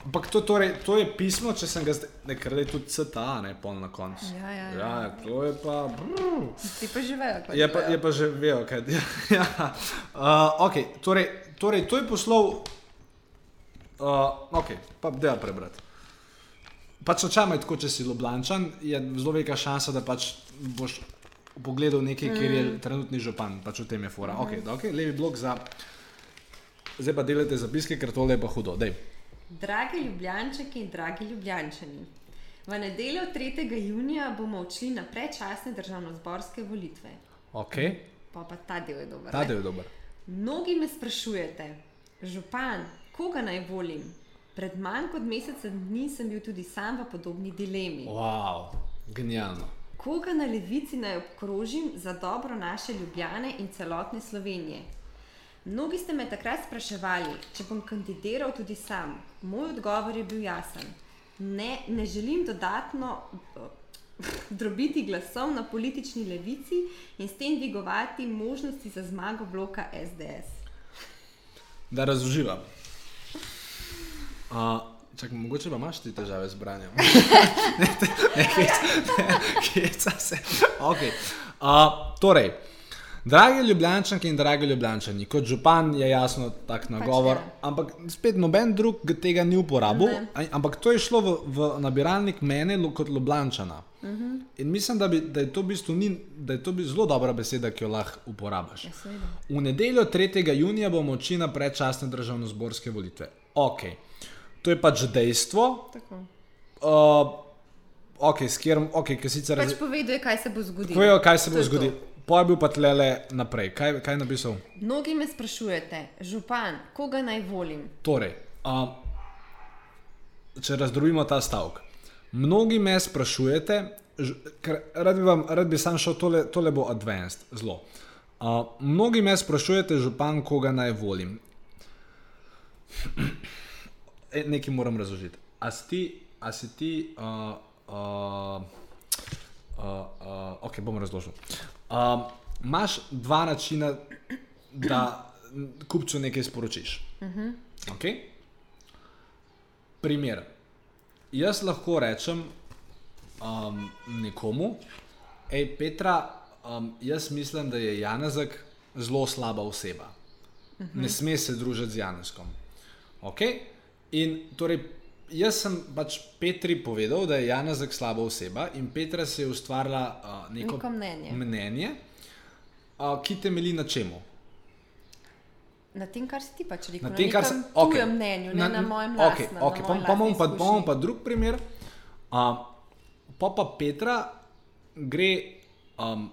Speaker 1: Ampak to, torej, to je pismo, če sem ga zdaj, ne ker je tudi CTA, ne pol na koncu.
Speaker 2: Ja, ja, ja.
Speaker 1: ja, to je pa. Brr.
Speaker 2: Ti pa živejo. kot
Speaker 1: Je pa, je pa že vejo, kaj je. Ja. Uh, okay, torej, torej, to je poslov. Uh, ok, pa da prebrati. Pač načeloma je tako, če si Ljubljančan, je zelo velika šansa, da pač boš pogledal nekaj, kjer je trenutni župan, pač v tem je fora. Ok, okay levi blok za. Zdaj pa delate zapiske, ker tole je pa hudo. Dej.
Speaker 2: Dragi ljubljančeki in dragi ljubljančani, v nedeljo 3. junija bomo odšli na predčasne državno-zborske volitve.
Speaker 1: Ok,
Speaker 2: Pa, pa ta del je dober.
Speaker 1: ta del je dober.
Speaker 2: Mnogi me sprašujete, župan, koga naj volim? Pred manj kot mesecem dni sem bil tudi sam v podobni dilemi.
Speaker 1: Wow, genialno.
Speaker 2: Koga na levici naj obkrožim za dobro naše Ljubljane in celotne Slovenije? Mnogi ste me takrat spraševali, če bom kandidiral tudi sam. Moj odgovor je bil jasen. Ne, ne želim dodatno eh, drobiti glasov na politični levici in s tem dvigovati možnosti za zmago bloka SDS.
Speaker 1: Da razloživa. Uh, čak, mogoče pa imaš ti težave z branjem. ne, ne, heca se. Okay. Uh, torej, dragi ljubljančanke in dragi ljubljančani, kot župan je jasno tak nagovor,
Speaker 2: ja.
Speaker 1: ampak spet noben drug tega ni uporabil,
Speaker 2: Ne.
Speaker 1: Ampak to je šlo v, v nabiralnik mene kot ljubljančana. In mislim, da, bi, da je to v bistvu ni, da je to zelo dobra beseda, ki jo lahko uporabiš.
Speaker 2: Ja, seveda.
Speaker 1: V nedeljo 3. junija bomo odšli na predčasne državno-zborske volitve. Ok, to je pač dejstvo.
Speaker 2: Tako.
Speaker 1: Uh, ok, s katerim, ok, ki sicer
Speaker 2: Pač je, kaj se bo zgodilo.
Speaker 1: Povejo, kaj se
Speaker 2: To
Speaker 1: bo zgodilo. Pa je bil pa tlele naprej. Kaj, kaj je napisal?
Speaker 2: Mnogi me sprašujete, župan, koga naj volim?
Speaker 1: Torej, uh, če razdrobimo ta stavek. Mnogi me sprašujete, ker rad bi, vam, rad bi sam šel, tole, tole bo advanced, zelo. Uh, mnogi me sprašujete, župan, koga naj volim. E, nekaj moram razložiti. A si ti, a si ti uh, uh, uh, uh, ok, bom razložil. Um, Imáš dva načina, da kupcu nekaj sporočiš. Uh -huh. okay? Primer. Jaz lahko rečem um, nekomu, hej, Petra, um, jaz mislim, da je Janezek zelo slaba oseba. Uh -huh. Ne sme se družiti z Janezkom. Okay? In torej, jaz sem pač Petri povedal, da je Janezek slaba oseba, in Petra si je ustvarila uh, neko,
Speaker 2: Neko mnenje.
Speaker 1: mnenje uh, ki temelji na čemu?
Speaker 2: Na tem, kar si ti pač rekel,
Speaker 1: Na
Speaker 2: na,
Speaker 1: tem,
Speaker 2: na
Speaker 1: kar
Speaker 2: nekem
Speaker 1: se
Speaker 2: tujem mnenju, ne na mojem lastnem.
Speaker 1: Okay,
Speaker 2: na
Speaker 1: okay. Pa, pa,
Speaker 2: lastni
Speaker 1: pa, pa
Speaker 2: izkušnji.
Speaker 1: pa drug primer. Uh, pa pa Petra gre um,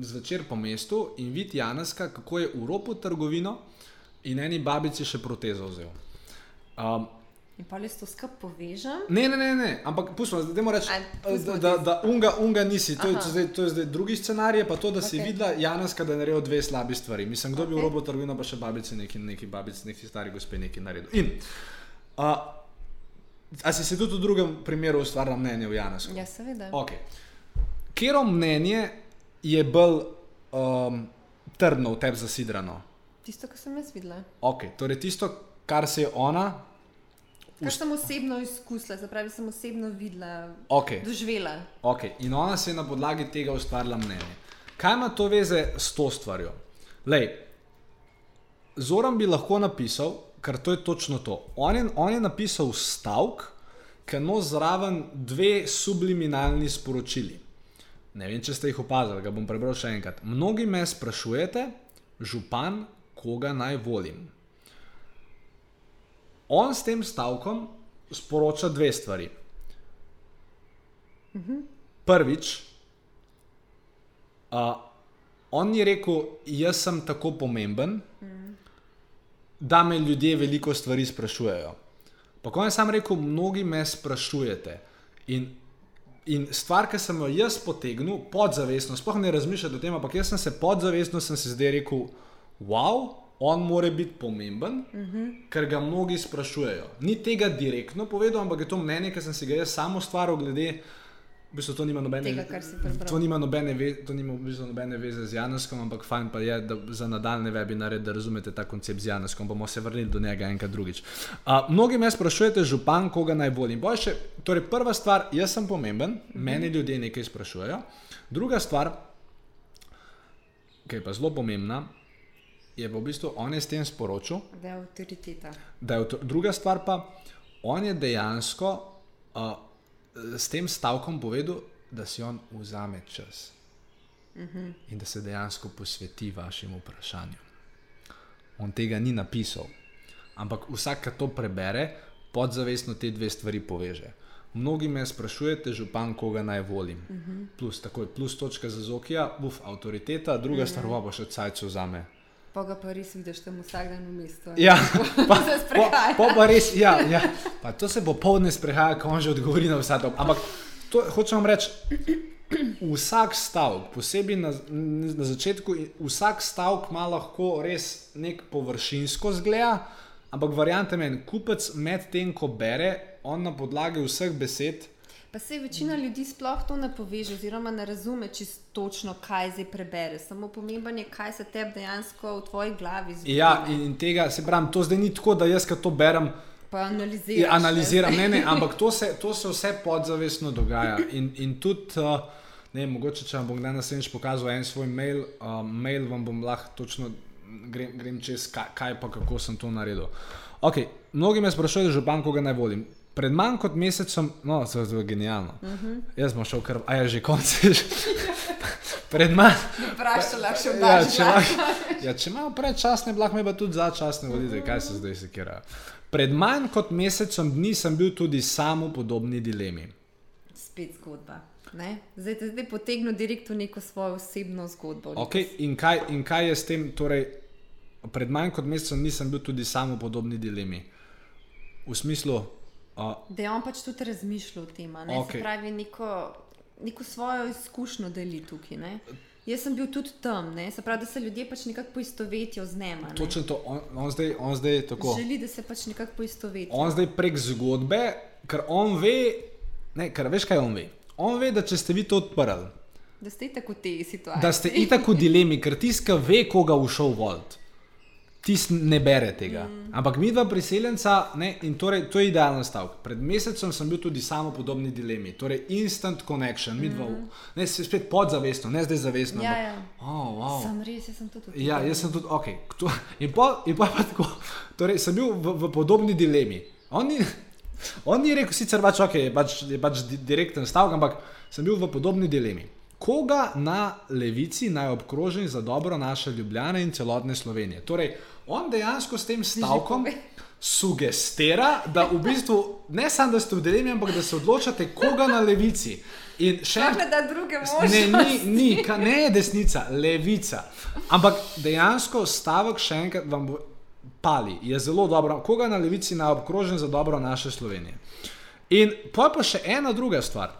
Speaker 1: zvečer po mestu in vidi Janeska, kako je v ropu trgovino in eni babici še protezo vzel. Um,
Speaker 2: In pa jaz to skup povežem.
Speaker 1: Ne, ne, ne, ne. ampak pustimo, da dajmo reči, da, da, da unga, unga nisi. To je,
Speaker 2: Aha.
Speaker 1: zdaj, to je zdaj drugi scenarij, pa to, da si
Speaker 2: Okej.
Speaker 1: videla Janeska, da je naredil dve slabi stvari. Mislim, kdo bi v robo trgovino, pa še babici, neki, neki babici, neki stari gospe nekaj naredil. In, uh, a si se tudi v drugem primeru ustvarila mnenje o Janesku?
Speaker 2: Ja, seveda.
Speaker 1: Okay. Kero mnenje je bolj um, trdno v tebi zasidrano?
Speaker 2: Tisto, kar sem jaz videla.
Speaker 1: Okay. Torej, tisto, kar se je ona,
Speaker 2: Kar sem osebno izkusila, se pravi, sem osebno videla,
Speaker 1: okay.
Speaker 2: doživela.
Speaker 1: Okay. In ona se je na podlagi tega ustvarila mnenje. Kaj ima to veze s to stvarjo? Lej, Zoran bi lahko napisal, ker to je točno to. On je, on je napisal stavek, ki no zraven dve subliminalni sporočili. Ne vem, če ste jih opazili, ga bom prebral še enkrat. Mnogi me sprašujete, župan, koga naj volim. On s tem stavkom sporoča dve stvari. Prvič, uh, on je rekel, jaz sem tako pomemben, da me ljudje veliko stvari sprašujejo. Pa ko je sam rekel, mnogi me sprašujete. In, in stvar, ki sem jo jaz potegnil, podzavestno, sploh ne razmišljam o tem, ampak jaz sem se podzavestno, sem se zdaj rekel, wow, on mora biti pomemben, uh -huh. ker ga mnogi sprašujejo. Ni tega direktno povedal, ampak je to mnenje, ki sem si ga jaz samo ustvaril glede. V bistvu to nima nobene,
Speaker 2: Tega,
Speaker 1: to nima nobene, ve, to nima v bistvu nobene veze z Janeskom, ampak fajn pa je, da za nadaljne webinare, da razumete ta koncept z Janeskom. Bomo se vrnili do njega enkrat drugič. Uh, mnogi me sprašujete, župan, koga naj volim. Boje še, torej prva stvar, jaz sem pomemben, mm -hmm. meni ljudje nekaj sprašujejo. Druga stvar, ki je pa zelo pomembna, je v bistvu on je s tem sporočil,
Speaker 2: Da je avtoriteta.
Speaker 1: da je to, druga stvar pa, on je dejansko uh, s tem stavkom povedal, da si on vzame čas uh -huh. in da se dejansko posveti vašim vprašanjem. On tega ni napisal, ampak vsak, ki to prebere, podzavestno te dve stvari poveže. Mnogi me sprašujete, župan, koga naj volim. Uh -huh. Plus, takoj, plus točka za Zokija, buf, avtoriteta, druga uh -huh. stvar pa še cajcu za me.
Speaker 2: Pa ga pa res vidiš tam vsak dan v mestu.
Speaker 1: Ja, pa,
Speaker 2: se
Speaker 1: po,
Speaker 2: sprehaja.
Speaker 1: po pa res, ja, ja. Pa to se bo polne sprehaja, ko on že odgovori na vse to. Ampak to hočem vam reči, vsak stavek, posebej na, na začetku, vsak stavek ima lahko res nek površinsko zgled, ampak variante meni, kupec med tem, ko bere, on na podlagi vseh besed.
Speaker 2: Pa se večina ljudi sploh to ne poveže, oziroma ne razume čisto točno, kaj zdaj prebere. Samo pomemben je, kaj se tebi dejansko v tvoji glavi zgodi.
Speaker 1: Ja, in, tega se pravi, to zdaj ni tako, da jaz, ki to berem,
Speaker 2: pa analiziraš.
Speaker 1: Ja, analiziram, ne, ne, ampak to se, to se vse podzavestno dogaja. In, in tudi, uh, ne, mogoče, če vam bom kdaj naslednjič pokazal en svoj mail, uh, mail vam bom lahko točno grem, grem čez, kaj, kaj pa kako sem to naredil. Okay, mnogi me sprašujejo, župan, koga naj volim. Pred manj kot mesecem, no, to je genialno. Uh -huh. Jaz sem šel kar, a je že konec. Pred manj.
Speaker 2: Vprašala še
Speaker 1: Ja,
Speaker 2: vdaš.
Speaker 1: če, ima, ja, če imajo predčasne, lahko me pa tudi začasne volitve, kaj se zdaj sekirajo. Pred manj kot mesecem dni sem bil tudi sam v podobni dilemi.
Speaker 2: Spet zgodba. Ne? Zdaj te zdaj potegnil direkt v neko svojo osebno zgodbo.
Speaker 1: Okay, in, kaj, in kaj je s tem? Torej, pred manj kot mesecem nisem bil tudi sam v podobni dilemi. V smislu, uh,
Speaker 2: Da je on pač tudi razmišljal o tem. a ne.
Speaker 1: Okej.
Speaker 2: Se pravi, neko, neko svojo izkušnjo deli tukaj. Ne? Jaz sem bil tudi tam, ne? se pravi, da se ljudje pač nekako poistovetijo z njima. ne.
Speaker 1: točno to, on, on, zdaj, on zdaj tako.
Speaker 2: Želi, da se pač nekako poistovetijo.
Speaker 1: On zdaj prek zgodbe, ker on ve, ne, ker veš kaj on ve. On ve, da če ste vi to odprli,
Speaker 2: Da ste tako v tej situaciji.
Speaker 1: da ste itak v dilemi, ker tiska ve, koga v šov volt. Tis ne bere tega. Mm. Ampak mi dva priseljenca, ne, in torej, to je idealen stavek. Pred mesecem sem bil tudi samo podobni dilemi, torej instant connection, mi dva, ne se spet podzavestno, ne zdaj zavestno.
Speaker 2: Ja,
Speaker 1: ampak-
Speaker 2: ja.
Speaker 1: Oh, wow.
Speaker 2: Sem res, jaz sem tudi tukaj.
Speaker 1: Ja, jaz sem tudi, ok. To, in pa in pol pa tako, torej sem bil v, v podobni dilemi. On ni, on ni rekel, sicer pač, okay, je, pač, je pač di- direkten stavek, ampak sem bil v podobni dilemi. Koga na levici naj obkrožim za dobro naše Ljubljane in celotne Slovenije? Torej, on dejansko s tem stavkom sugestira, da v bistvu ne samo, da ste v dilemi, ampak da se odločate, koga na levici. In še
Speaker 2: Sploh
Speaker 1: en-
Speaker 2: ne
Speaker 1: ni, ni, ka- ne je desnica, levica. Ampak dejansko stavek še enkrat vam bo pali, je zelo dobro. Koga na levici naj obkrožim za dobro naše Slovenije. In pa pa še ena druga stvar.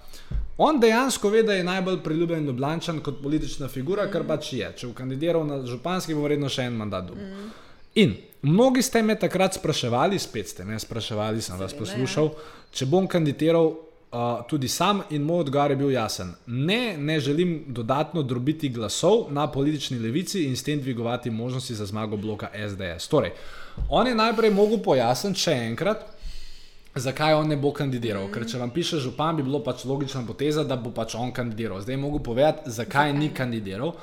Speaker 1: On dejansko ve, da je najbolj priljubljen Ljubljančan kot politična figura, mm. kar pač je. Če bo kandidiral na županski, bo verjetno še en mandat dobil. Mm. In mnogi ste me takrat spraševali, spet ste me spraševali, sem vas poslušal, če bom kandidiral uh, tudi sam, in moj odgovor je bil jasen. Ne, ne želim dodatno drobiti glasov na politični levici in s tem dvigovati možnosti za zmago bloka SDS. Torej, on je najprej mogel pojasniti še enkrat, zakaj on ne bo kandidiral. Mm. Ker če vam piše župan, bi bilo pač logična poteza, da bo pač on kandidiral. Zdaj je mogel povedati, zakaj, zakaj ni kandidiral.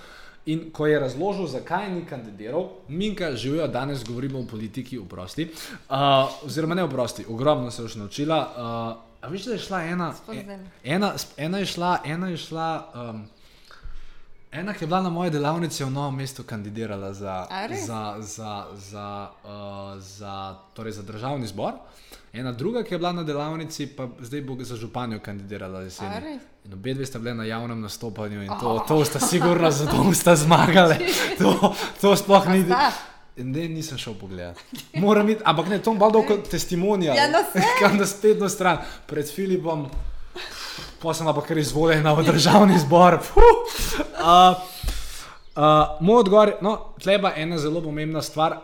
Speaker 1: In ko je razložil, zakaj ni kandidiral, Minka živijo, danes govorimo o politiki, oprosti. Uh, oziroma ne oprosti, ogromno se je už naučila. Uh, a veš, da je šla ena,
Speaker 2: ne.
Speaker 1: ena, ena je šla, ena je šla. Um, Ena, ki je bila na moji delavnici v Novem mestu, kandidirala za, za, za, za, uh, za, torej za državni zbor, ena druga, ki je bila na delavnici, pa zdaj bo za županjo kandidirala? In obe dve sta bile na javnem nastopanju in to, to sta sigurno za to sta zmagali. To, to sploh ni.
Speaker 2: sta?
Speaker 1: Ne, nisem šel pogledat. Moram iti, ampak ne, to bom bal kot testimonija.
Speaker 2: Ja, no.
Speaker 1: Kam na spletno stran, pred Filipom, pa sem pa kar izvoljena v državni zbor. Uh, Uh, moj odgovor je, no, tleba ena zelo pomembna stvar. Uh,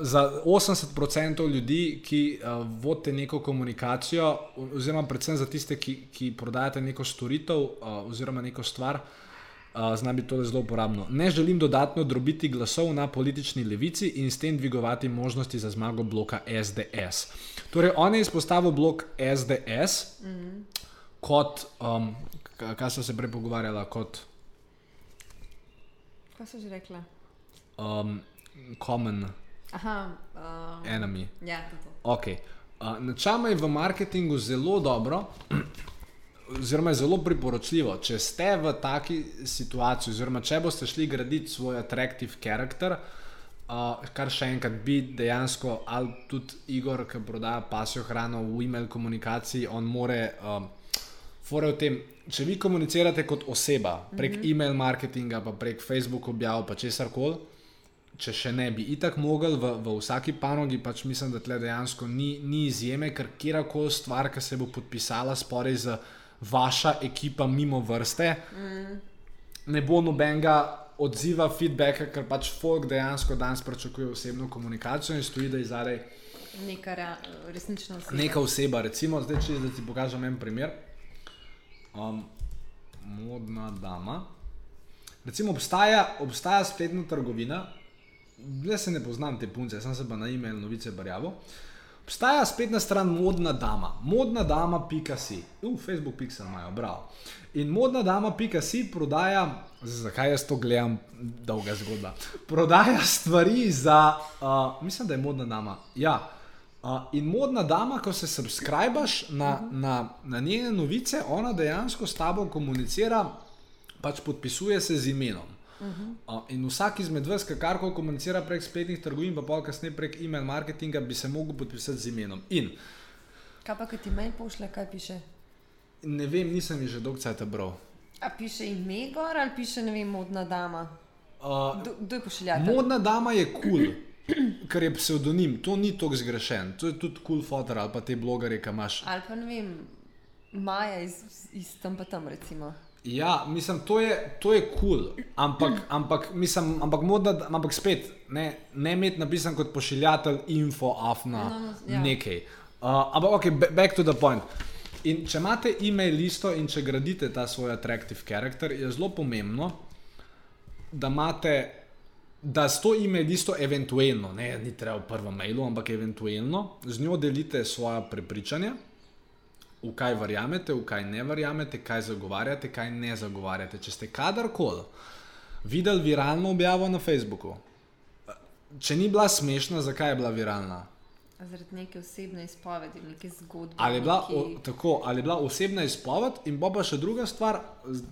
Speaker 1: za 80% ljudi, ki uh, vodite neko komunikacijo, oziroma predvsem za tiste, ki, ki prodajate neko storitev uh, oziroma neko stvar, uh, zna biti to zelo uporabno. Ne želim dodatno drobiti glasov na politični levici in s tem dvigovati možnosti za zmago bloka SDS. Torej, on je izpostavil blok SDS mm. kot, um, k- kaj so se prej pogovarjala, kot
Speaker 2: Kaj so že rekla?
Speaker 1: um, common
Speaker 2: Aha, um,
Speaker 1: enemy.
Speaker 2: ja, to to.
Speaker 1: Okay. Uh, načama je v marketingu zelo dobro, oziroma zelo priporočljivo, če ste v taki situaciji, oziroma če boste šli graditi svoj attractive character, Uh, kar še enkrat bi dejansko, ali tudi Igor, ki prodaja pasjo hrano v e-mail komunikaciji, on more, um, fore v tem, če vi komunicirate kot oseba prek mm -hmm. e-mail marketinga, pa prek Facebook objav, pa česar koli, če še ne bi itak mogel v, v vsaki panogi, pač mislim, da tle dejansko ni, ni izjeme, ker kjerkoli stvar, ki se bo podpisala sporej z vaša ekipa mimo vrste, mm. ne bo nobenega odziva, feedbacka, ker pač folk dejansko danes pričakuje osebno komunikacijo in stoji, da je zadaj.
Speaker 2: Neka resnična oseba.
Speaker 1: Neka oseba, recimo, zdaj, če ti pokažem en primer. Um, modna dama. Recimo, obstaja, obstaja spletna trgovina, jaz se ne poznam te punce, sem se pa na e-mail novice barjavo. Obstaja spletna stran modna dama, modna dama.si, v Facebook pixel imajo, bravo. In modna dama.si prodaja, zakaj jaz to gledam, dolga zgodba. Prodaja stvari za, uh, mislim, da je modna dama. Ja. Uh, in modna dama, ko se subskrbiš na, na, na njene novice, ona dejansko s tabo komunicira, pač podpisuje se z imenom. Uh -huh. uh, in vsak izmed vas, ki karkoli komunicira prek spletnih trgovin, pa pol kasneje prek e-mail marketinga, bi se lahko podpisal z imenom. In,
Speaker 2: kaj pa, ki ti mail pošle, kaj piše?
Speaker 1: Ne vem, nisem že dolgo časa bral.
Speaker 2: A piše ime gor ali piše ne vem, modna dama?
Speaker 1: Uh,
Speaker 2: Kdo je pošiljatelj?
Speaker 1: modna dama je kul. Cool. Ker je pseudonim, to ni tako zgrešen, to je tudi kul cool fotor ali pa te blogere, ki imaš.
Speaker 2: Ali pa ne vem, Maja iz, iz tam pa tam recimo.
Speaker 1: Ja, mislim, to je kul, cool, ampak, ampak, mislim, ampak, modna, ampak spet ne, ne imeti napisan kot pošiljatelj info, afna, no, no, ja. nekaj. Uh, ampak, ok, back to the point. In če imate e-mail listo in če gradite ta svoj attractive character, je zelo pomembno, da imate, da s to e-mail listo eventualno, ne, ni treba v prvem mailu, ampak eventualno z njo delite svoje prepričanja v kaj verjamete, v kaj ne verjamete, kaj zagovarjate, kaj ne zagovarjate. Če ste kadarkoli videli viralno objavo na Facebooku, če ni bila smešna, zakaj je bila viralna?
Speaker 2: Zaradi neke osebne izpovedi, neke zgodbe.
Speaker 1: Ali je bila, neki... o, tako, ali je bila osebna izpoved, in pa še druga stvar,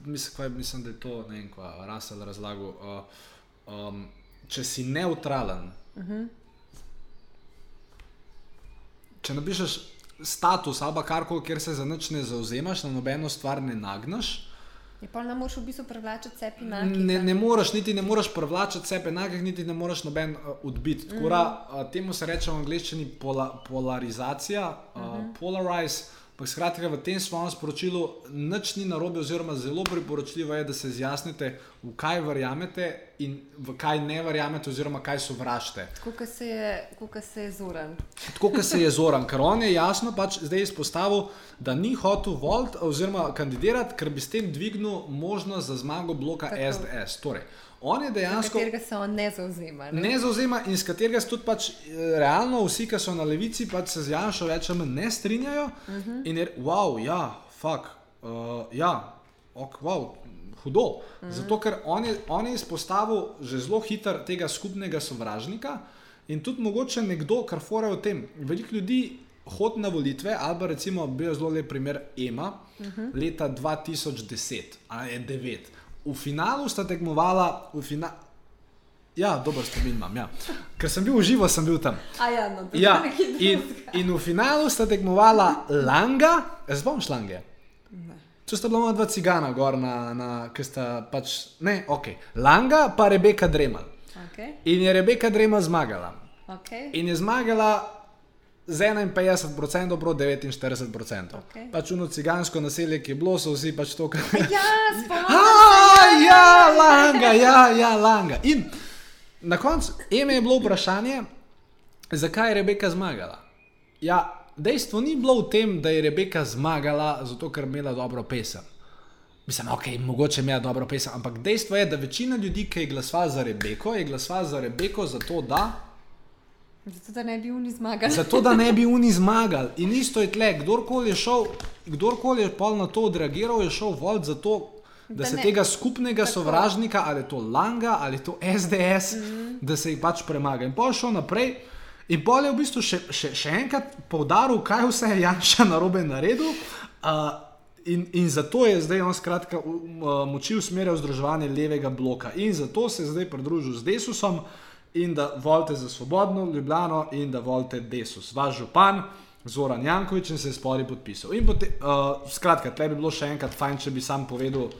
Speaker 1: mislim, mislim da je to ne vem, kaj Rasel razlagal. Uh, um, če si neutralen, uh mhm. -huh. če napišeš status ali karkoli, kjer se za nič ne zauzemaš, na nobeno stvar ne nagnaš.
Speaker 2: Je pa ne moreš v bistvu privlačiti sebe
Speaker 1: enakih. Ne, ne moreš, niti ne moreš privlačiti sebe enakih, niti ne moreš noben uh, odbiti. Mm -hmm. uh, temu se reče v angleščini pola, polarizacija, uh, mm -hmm. polarize. Skratka, v tem svojem sporočilu nič ni narobe, oziroma zelo priporočljivo je, da se izjasnite, v kaj verjamete in v kaj ne verjamete, oziroma kaj sovražite.
Speaker 2: Tako kot se je zoran.
Speaker 1: Tako kot se je zoran, ker on je jasno pač zdaj izpostavil, da ni hotel voliti oziroma kandidirati, ker bi s tem dvignil možnost za zmago bloka Tako. SDS. Torej, On je dejansko.
Speaker 2: Za katerega se on ne zauzema.
Speaker 1: Ne, ne zauzema in s katerega se tudi pač, eh, realno vsi, ki so na levici, pač se z Janšo manj ne strinjajo. Uh mhm. -huh. In je, wow, ja, fuck, uh, ja, ok, wow. Hudo. Uh mhm. -huh. Zato, ker on je, on je izpostavil že zelo hitro tega skupnega sovražnika in tudi mogoče nekdo, kar fore o tem. Veliko ljudi hodi na volitve, ali pa recimo, bil je zelo lep primer EMA uh mhm. -huh. leta 2010 ali 2009 v finalu sta tekmovala. Fina... Ja, dobro, spomin imam. Ja. Ker sem bil v živo, sem bil tam.
Speaker 2: Ja, no,
Speaker 1: ja. In, in v finalu sta tekmovala Langa, zdaj bom šlange. Tu sta bila dva cigana, gor na, na ki sta pač, ne, ok. Langa pa Rebeka Dremal.
Speaker 2: Okay.
Speaker 1: In je Rebeka Dremal zmagala.
Speaker 2: Okay.
Speaker 1: In je zmagala z 51% proti 49%. Okay. Pač uno cigansko naselje, ki je bilo, so vsi pač to, kar
Speaker 2: je. Ja,
Speaker 1: spomnim. Ja, langa, ja, ja, langa. In na koncu ime je bilo vprašanje, zakaj je Rebeka zmagala. Ja, dejstvo ni bilo v tem, da je Rebeka zmagala zato, ker je imela dobro pesem. Mislim, ok, mogoče ima dobro pesem, ampak dejstvo je, da večina ljudi, ki je glasovala za Rebeko, je glasovala za Rebeko zato, da
Speaker 2: Zato, da ne bi oni zmagali.
Speaker 1: Zato, da ne bi oni zmagali. In isto je tle, kdorkoli je šel, kdorkoli je pa na to odreagiral, je šel volt za to, da, da se ne. tega skupnega Tako. sovražnika, ali to Langa, ali to SDS, mm -hmm. da se jih pač premaga. In pa je šel naprej. In pol je v bistvu še, še, še enkrat povdaril, kaj vse je Janša na robe naredil. Uh, in, in zato je zdaj on skratka moči usmerjal združevanje levega bloka. In zato se je zdaj pridružil z Desusom in da volite za svobodno Ljubljano in da volite Desus, vaš župan. Zoran Jankovič in se je spori podpisal. In potem, uh, skratka, tle bi bilo še enkrat fajn, če bi sam povedal,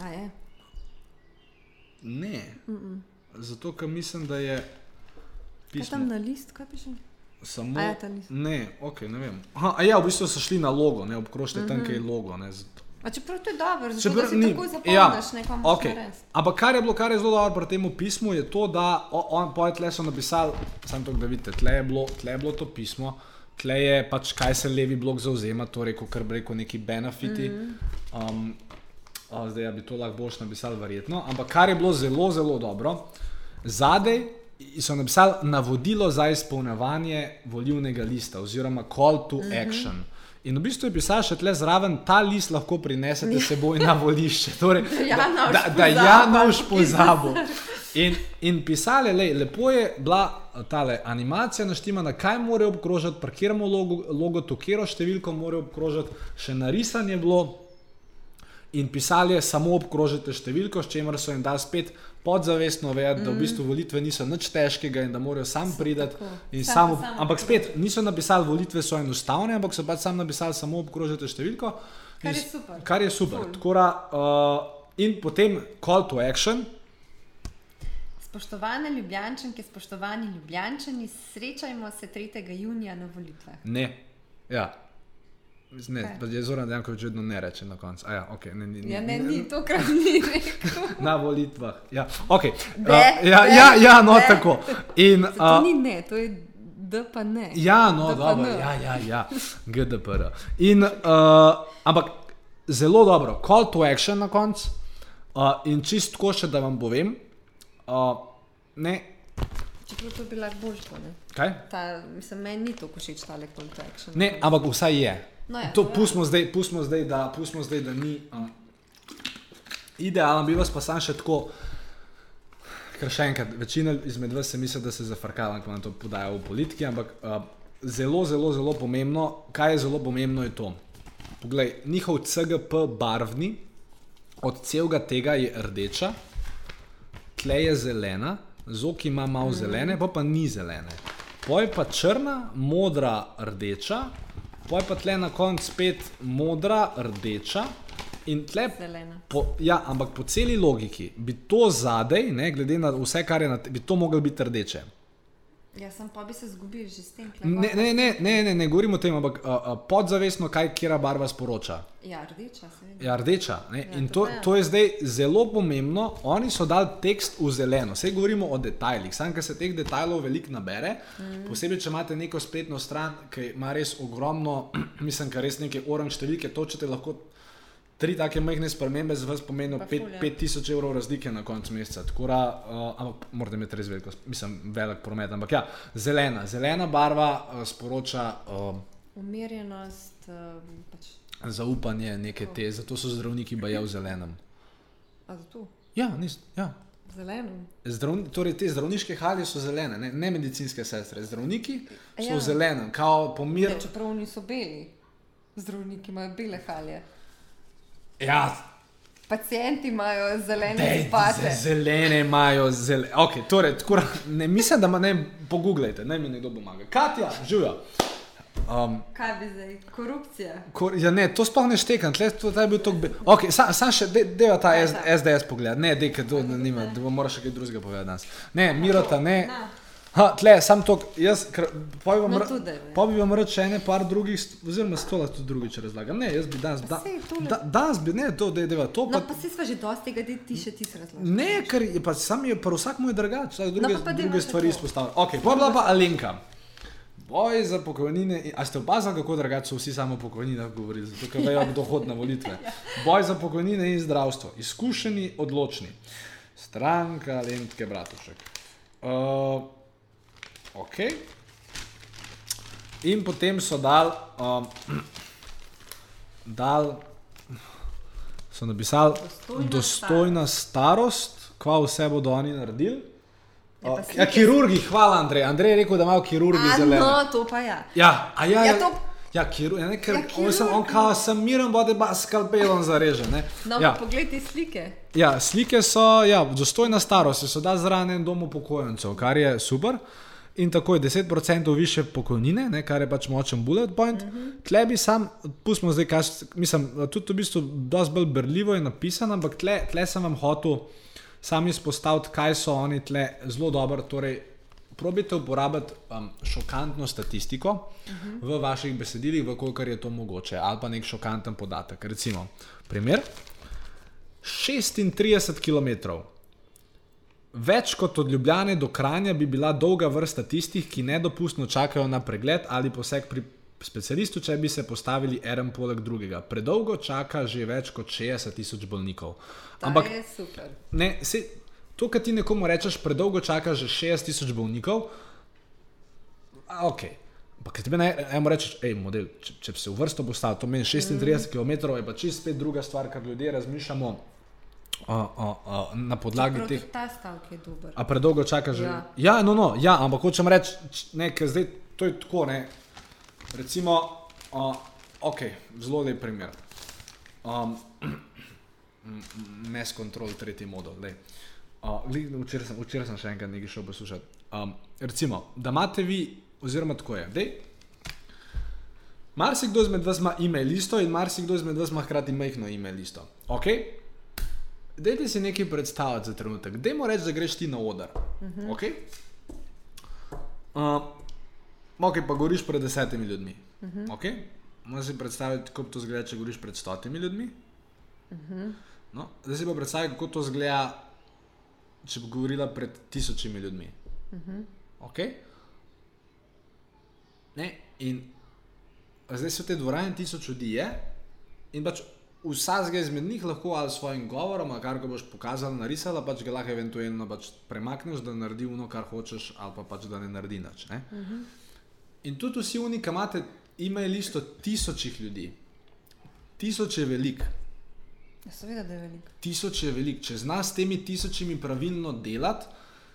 Speaker 2: A je.
Speaker 1: ne. Mm -mm. Zato, ker mislim, da je
Speaker 2: Kaj tam na list, kaj piše?
Speaker 1: samo.
Speaker 2: Ja.
Speaker 1: Ne, ok, ne vem. Aha, a ja, v bistvu so šli na logo, ne obkrožite mm -hmm. tam, kjer je logo. Ne, z-
Speaker 2: A čeprav to je dobro, zato
Speaker 1: Čeprav
Speaker 2: da si
Speaker 1: ni-
Speaker 2: tako zapomniš,
Speaker 1: ja,
Speaker 2: nekomu okay.
Speaker 1: Ampak kar je bilo, kar je zelo dobro pri tem pismu, je to, da o- on poje tle so napisali, samo to, da vidite, tle je, bilo, tle je bilo to pismo, tle je pač kaj se levi blok zauzema, torej, kot kar bi rekel, neki benefiti. Um, o, zdaj ja bi to lahko boš napisali, verjetno. Ampak kar je bilo zelo, zelo dobro, zadaj so napisali navodilo za izpolnjevanje volivnega lista, oziroma call to action. In v bistvu je pisal še tle zraven, ta list lahko prinesete s seboj na volišče. Torej, da, da
Speaker 2: pozabil.
Speaker 1: Janovš pozabil. In, in pisali, lej, lepo je bila ta animacija naštimana, kaj mora obkrožiti, parkiramo logo, logo to, kjero številko mora obkrožiti, še narisanje je bilo. In pisali je samo obkrožite številko, s čimer so jim dali spet podzavestno vedeti, mm. da v bistvu volitve niso nič težkega in da morajo sam
Speaker 2: tako.
Speaker 1: in
Speaker 2: Samo-
Speaker 1: samo ampak spet niso napisali, volitve so enostavne, ampak so pač sam napisali, samo obkrožite številko.
Speaker 2: Kar je super.
Speaker 1: Kar je super.
Speaker 2: Ful.
Speaker 1: Tako da, uh, in potem call to action.
Speaker 2: Spoštovane Ljubljančanke, spoštovani Ljubljančani, srečajmo se 3. junija na volitvah.
Speaker 1: Ne. Ja. Ne, je Zoran Jankovič vedno ne reče na koncu. A Ja, okay, ne, ni,
Speaker 2: Ja, ne, ni tokrat ni rekel.
Speaker 1: Na volitvah. Ja, okay.
Speaker 2: De,
Speaker 1: uh, ja,
Speaker 2: de,
Speaker 1: ja, ja, no,
Speaker 2: de.
Speaker 1: tako. In,
Speaker 2: To
Speaker 1: uh,
Speaker 2: ni ne, to je D pa ne.
Speaker 1: Ja, no, dobro,
Speaker 2: ne.
Speaker 1: ja, ja, ja, GDPR. In, uh, ampak zelo dobro, call to action na koncu. Uh, in čist tako še, da vam povem, uh, ne,
Speaker 2: Čeprav to bi lahko boljš, ne.
Speaker 1: kaj?
Speaker 2: Ta, mislim, meni ni to všeč tale call to action.
Speaker 1: Ne, ampak vsaj je.
Speaker 2: No ja,
Speaker 1: to
Speaker 2: to
Speaker 1: pustimo zdaj, pustimo zdaj, da, pustimo zdaj, da ni um, idealen, bi vas pa sam še tako. Ker še enkrat, večina izmed vas se misli, da se zafrkava, ko nam to podajo v politiki, ampak uh, zelo, zelo, zelo pomembno, kaj je zelo pomembno, je to. Poglej, njihov CGP barvni, od celega tega je rdeča, tle je zelena, zok ima malo zelene, pa pa ni zelene. Poj pa črna, modra, rdeča, poj pa tle na koncu spet modra, rdeča in tle
Speaker 2: Zelena.
Speaker 1: Po, ja, ampak po celi logiki bi to zadej, ne, glede na vse, kar je na te, bi to moglo biti rdeče.
Speaker 2: Ja, sem pa bi se zgubil že s tem.
Speaker 1: Ne, ne, ne, ne, ne, ne govorim o tem, ampak uh, uh, podzavestno, kaj kera barva sporoča.
Speaker 2: Ja, rdeča, seveda.
Speaker 1: Ja, rdeča. Ne?
Speaker 2: Ja,
Speaker 1: In
Speaker 2: to
Speaker 1: to,
Speaker 2: je.
Speaker 1: to je zdaj zelo pomembno. Oni so dali tekst v zeleno. Vse govorimo o detajlih. Sam, ker se teh detajlov veliko nabere, mm. posebej, če imate neko spletno stran, ki ima res ogromno, mislim, kar res neke oranž številke, točete lahko. Tri take majhne spremembe za vas pomenijo
Speaker 2: Pa
Speaker 1: pet-
Speaker 2: ful, ja.
Speaker 1: 5000 evrov razlike na koncu meseca. Tako da, uh, ampak morate imeti res veliko, mislim, velik promet. Ampak ja, zelena, zelena barva uh, sporoča uh,
Speaker 2: Umirjenost, um, pač,
Speaker 1: zaupanje, neke te, zato so zdravniki baje v zelenem.
Speaker 2: a zato,
Speaker 1: Ja, nis, ja.
Speaker 2: zeleno.
Speaker 1: Zdravni, torej te zdravniške halje so zelene, ne, ne medicinske sestre. Zdravniki so
Speaker 2: ja.
Speaker 1: v zelenem, kao pomir.
Speaker 2: Ja, čeprav niso beli, zdravniki imajo bele halje.
Speaker 1: Ja,
Speaker 2: Pacijenti imajo zelene
Speaker 1: dej, ze- zelene imajo zelene. Okay, torej, tako, ne, mislim, da ma ne pogooglejte, naj mi nekdo pomaga. Katja, živijo. Um,
Speaker 2: Kaj bi zdaj? Korupcija.
Speaker 1: Ko, ja, ne, to sploh ne štekam, tle, to, je bil tok. Okay, sam, sam še, de, deva ta S? SDS pogled, ne, to ne, nima, da bo moraš še kaj drugega povedati danes. Ne, Mirota, ne.
Speaker 2: Na.
Speaker 1: Ha, tle, sam to, jaz, pa bi vam,
Speaker 2: No, tudi,
Speaker 1: pa bi vam rekel še ene par drugih, oziroma sto lahko tudi drugič razlagam. Ne, jaz bi danes, da, da, danes bi, ne, to, da je deva, to
Speaker 2: No,
Speaker 1: pa.
Speaker 2: pa si sva že dosti tega, da ti še ti se razloži.
Speaker 1: Ne, ker je pa sam je, pa vsak mu je drugače, vsak druge,
Speaker 2: No, pa pa
Speaker 1: druge stvari izpostavlja. Ok, pa bila pa Alenka. Boj za pokojnine. in- A ste opazili, kako drugače so vsi samo o pokojninah govorili, zato ker vejo, kdo hod na volitve. Boj za pokojnine in zdravstvo. Izkušeni, odločni. Stranka Lentke Bratušek. Uh, ok. In potem so dal, um, dal so napisali
Speaker 2: Dostojna
Speaker 1: dostojna starost, kva vse bodo oni naredili.
Speaker 2: Pa
Speaker 1: Ja, kirurgi, hvala Andrej. Andrej je rekel, da imajo kirurgi zelene.
Speaker 2: no, to pa ja.
Speaker 1: Ja, a ja,
Speaker 2: Ja,
Speaker 1: ja,
Speaker 2: to-
Speaker 1: Ja, kiru, ja, ne, ker
Speaker 2: Ja,
Speaker 1: ja, on, sem, on
Speaker 2: kirurg.
Speaker 1: kao, sem miren, bode pa skalpelom zareže. Ne.
Speaker 2: No,
Speaker 1: ja.
Speaker 2: poglej te slike.
Speaker 1: ja, slike so, ja, dostojna starost, se da zraven en dom upokojencev, kar je super. In tako je 10% više pokojnine, ne, kar je pač močen bullet point. Uh -huh. Tle bi sam, pustimo zdaj, kaj, mislim, tudi v bistvu dosti bolj berljivo je napisano, ampak tle, tle sem vam hotel sam izpostaviti, kaj so oni tle zelo dobro. Torej, probite uporabiti um, šokantno statistiko uh -huh. v vaših besedilih, v kolikor je to mogoče, ali pa nek šokanten podatek. Recimo, primer. 36 km. Več kot od Ljubljane do Kranja bi bila dolga vrsta tistih, ki nedopustno čakajo na pregled ali poseg pri specialistu, če bi se postavili en poleg drugega. Predolgo čaka že več kot 60 tisoč bolnikov.
Speaker 2: Ta
Speaker 1: Ampak ne, se, to, kar ti nekomu rečeš, predolgo čaka že 60 tisoč bolnikov, a, ok. Ampak ti eno rečeš, hej, model, če, če bi se v vrsto postavil, to meni 36 mm. km, je pa čist spet druga stvar, kar ljudje razmišljamo a, a, a, na podlagi teh.
Speaker 2: ta stavek je dober.
Speaker 1: A predolgo čaka že.
Speaker 2: Ja.
Speaker 1: ja no, no, ja, ampak hočem reči, ne, ker zdaj to je tako, ne. Recimo, uh, ok, zelo lep primer. Um, Mes kontrol, tretji model. Uh, Včeraj sem, včeraj sem še enkrat nekaj šel poslušati. Um, recimo, da imate vi, oziroma tako je. Dej, marsikdo izmed vas ima e-mail listo in marsikdo izmed vas ima hkrati majhno e-mail listo. Okay? Dajte si nekaj predstavljati za trenutek. Dajmo reči, da greš ti na oder. Uh -huh. okay? uh, ok, pa govoriš pred desetimi ljudmi. Uh -huh. okay? Možeš si predstavljati, kako to zgleda, če govoriš pred stotimi ljudmi. Uh -huh. no, zdaj si pa predstavljaj, kako to zgleda, če bi govorila pred tisočimi ljudmi. Uh -huh. okay? ne, in zdaj so te dvorane tisoč ljudi, je, in pač vsak izmed njih lahko ali s svojim govorom, ali kar ga boš pokazal, narisala, pač ga lahko eventualno pač premakneš, da naredi ono, kar hočeš, ali pa pač da ne naredi nič. Ne? Uh -huh. In tudi vsi oni, ki imate e-mail listo tisočih ljudi, tisoč je velik.
Speaker 2: Ja, seveda, da je veliko.
Speaker 1: Tisoč je velik. Če znaš s temi tisočimi pravilno delati,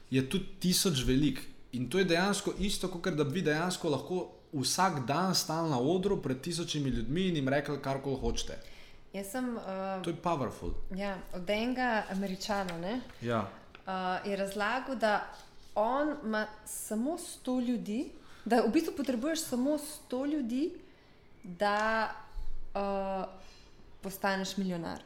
Speaker 1: je tudi tisoč velik. In to je dejansko isto, kot da bi dejansko lahko vsak dan stal na odru pred tisočimi ljudmi in jim rekli, kar koli hočete.
Speaker 2: Jaz sem uh,
Speaker 1: To je powerful.
Speaker 2: ja, od enega američana, ne,
Speaker 1: Ja.
Speaker 2: uh, je razlagal, da on ima samo 100 ljudi, da v bistvu potrebuješ samo 100 ljudi, da uh, postaneš milijonar.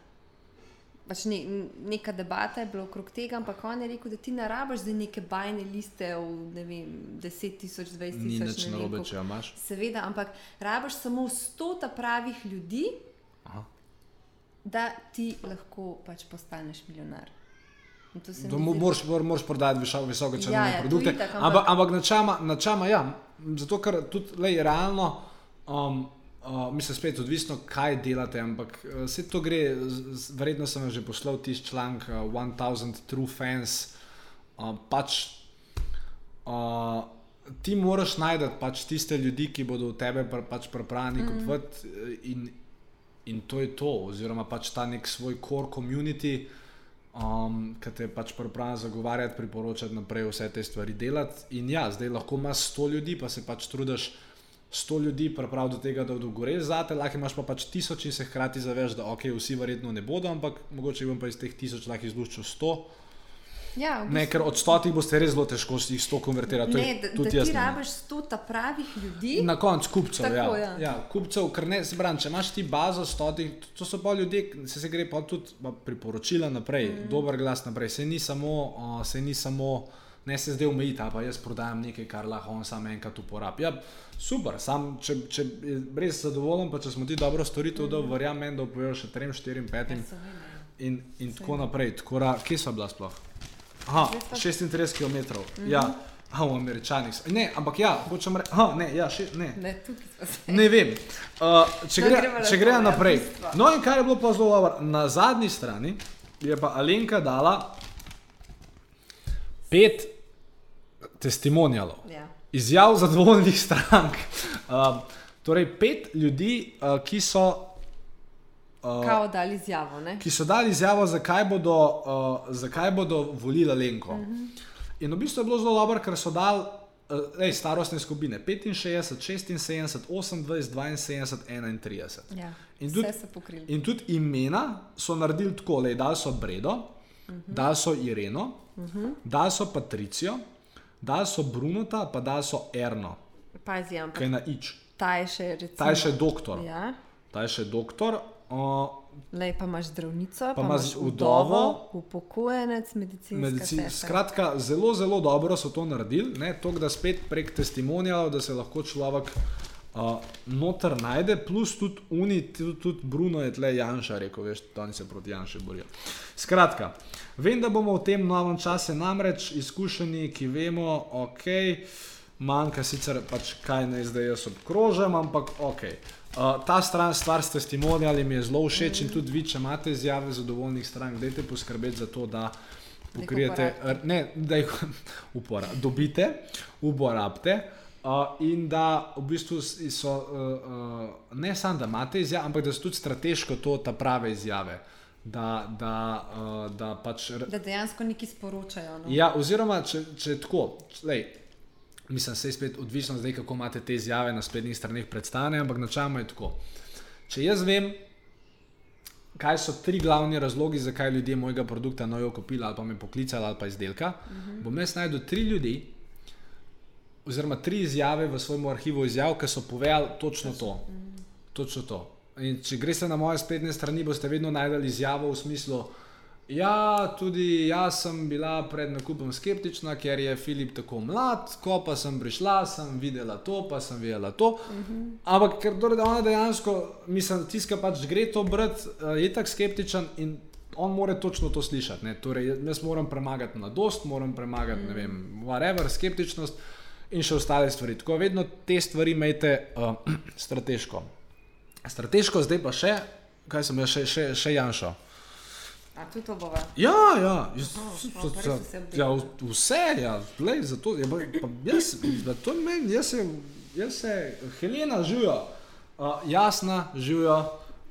Speaker 2: Pač ne, neka debata je bila okrog tega, ampak on je rekel, da ti ne rabiš za neke bajne liste v ne vem, 10 tisoč, 20
Speaker 1: Ni
Speaker 2: tisoč.
Speaker 1: nič
Speaker 2: ne vem
Speaker 1: narobe, če imaš.
Speaker 2: Seveda, ampak rabiš samo 100 ta pravih ljudi,
Speaker 1: Aha.
Speaker 2: Da ti lahko pač postaneš milijonar. To
Speaker 1: Da
Speaker 2: zdi-
Speaker 1: moraš, mor- moraš prodati visoko, visoko cenovne
Speaker 2: Ja, ja,
Speaker 1: produkte.
Speaker 2: itak, ampak-
Speaker 1: ampak, ampak načama, načama, ja, zato ker tudi lej, realno, um, uh, mislim, spet odvisno, kaj delate, ampak uh, vse to gre, verjetno sem že poslal tisti članek uh, 1000 True Fans. Uh, pač, uh, ti moraš najti pač tiste ljudi, ki bodo v tebe pr, pač pripravljeni mm. kupovati, eh, in, in to je to, oziroma pač ta nek svoj core community um, ki te pač pripravlja zagovarjati, priporočati naprej vse te stvari delati. In ja, zdaj lahko imaš 100 ljudi, pa se pač trudiš 100 ljudi pripraviti do tega, da bodo goreli zate, lahko imaš pa pač tisoč in se hkrati zaveš, da ok, vsi verjetno ne bodo, ampak mogoče bom pa iz teh tisoč lahko izluščil 100.
Speaker 2: Ja, v
Speaker 1: Ne, ker od stotih boste res zelo težko jih 100 konvertirati. to je
Speaker 2: ne, da, da ti
Speaker 1: jaz ne.
Speaker 2: rabiš 100 ta pravih ljudi.
Speaker 1: Na koncu kupcev,
Speaker 2: Tako,
Speaker 1: ja.
Speaker 2: ja.
Speaker 1: ja. Kupcev, ker ne, se pravi, če imaš ti bazo stotih, to so pa ljudje, se, se gre pa tudi pa priporočila naprej, mm. dober glas naprej. Se ni samo, uh, se ni samo, ne se zdaj omejiti, a pa jaz prodajam nekaj, kar lahko on sam enkrat uporabi. Ja, super, sam, če, če je res zadovoljen, pa če smo ti dobro storitev, mm. da verjamem, da opovejo še 3, 4, 5
Speaker 2: Ja, seveda.
Speaker 1: in, in tako naprej. Tako da, kje smo bila sploh? Aha,
Speaker 2: Zdaj sta-
Speaker 1: 36 km. Mm -hmm. Ja, aha, v Američanih. Ne, ampak ja, hočem reči, ne, ja, še, ne.
Speaker 2: Ne.
Speaker 1: Ne vem. Uh, če
Speaker 2: No,
Speaker 1: gre,
Speaker 2: gremo
Speaker 1: če gre
Speaker 2: ja,
Speaker 1: naprej.
Speaker 2: bistva.
Speaker 1: No, in kar je bilo pa zelo dobro, na zadnji strani je pa Alenka dala pet testimonialov,
Speaker 2: Ja.
Speaker 1: izjav zadovoljnih strank. Uh, torej, pet ljudi, uh, ki so. Uh,
Speaker 2: Kao dali izjavo, ne?
Speaker 1: ki so dali izjavo, zakaj bodo, uh, zakaj bodo volili Lenko. Uh -huh. In v bistvu je bilo zelo dobro, ker so dali uh, ej, starostne skupine 65, 76, 28, 72, 31.
Speaker 2: Ja,
Speaker 1: In tudi-. In tudi imena so naredili tako, da dali so Bredo, uh -huh. dali so Ireno, uh -huh. dali so Patricijo, dali so Brunota, pa dali so Erno,
Speaker 2: Pazi, ampak
Speaker 1: kaj na ič.
Speaker 2: ta je še, recimo,
Speaker 1: Ta je še doktor.
Speaker 2: Ja,
Speaker 1: Ta je še doktor. Uh,
Speaker 2: lej pa imaš zdravnico, pa,
Speaker 1: Pa imaš vdovo,
Speaker 2: upokojenec, medicinska
Speaker 1: Medicin,
Speaker 2: sestra.
Speaker 1: skratka, zelo, zelo dobro so to naredili, to, da spet prek testimonijalov, da se lahko človek uh, noter najde, plus tudi Uni, tudi, tudi Bruno je tle Janša rekel, veš, oni se proti Janši borijo. Skratka, vem, da bomo v tem novem času namreč izkušeni, ki vemo, ok, manjka sicer pač kaj naj zdaj jaz obkrožam, ampak ok. Uh, ta stran, stvar s testimonijali mi je zelo všeč in tudi vi, če imate izjave zadovoljnih strank, dajte poskrbeti za to, da pokrijete, ne, da jih upora, dobite, uporabite. Uh, in da v bistvu so uh, uh, ne samo, da imate izjave, ampak da so tudi strateško to ta prave izjave. Da, da, uh, da pač.
Speaker 2: Da dejansko nekaj sporočajo. No?
Speaker 1: Ja, oziroma, če, če tako, lej, mislim, se je spet odvisno zdaj, kako imate te izjave na spletnih straneh predstavljene, ampak načelno je tako. Če jaz vem, kaj so tri glavni razlogi, zakaj ljudje mojega produkta nojo kupili ali pa me poklicali ali pa izdelka, uh -huh. bom jaz najdel tri ljudi, oziroma tri izjave v svojem arhivu izjav, ki so povedali točno to. Točno to. In če greste na moje spletne strani, boste vedno najdeli izjavo v smislu, ja, tudi jaz sem bila pred nakupom skeptična, ker je Filip tako mlad, ko pa sem prišla, sem videla to, pa sem videla to. Uh -huh. Ampak ker torej, ona dejansko, mislim, tiska pač gre to brati, uh, je tako skeptičen in on mora točno to slišati. ne. Torej, jaz moram premagati mladost, moram premagati, mm. ne vem, whatever, skeptičnost in še ostale stvari. Tako vedno te stvari imejte uh, strateško. Strateško, zdaj pa še, kaj sem jaz, še, še, še Janša.
Speaker 2: A tudi to bova.
Speaker 1: Ja, ja, jaz,
Speaker 2: oh, pa res
Speaker 1: ja,
Speaker 2: vse
Speaker 1: ja,
Speaker 2: obdelal.
Speaker 1: vse, ja, lej, zato, ja, pa, jaz, zato meni, jaz se, jaz se, Helena živijo, uh, jasna živijo,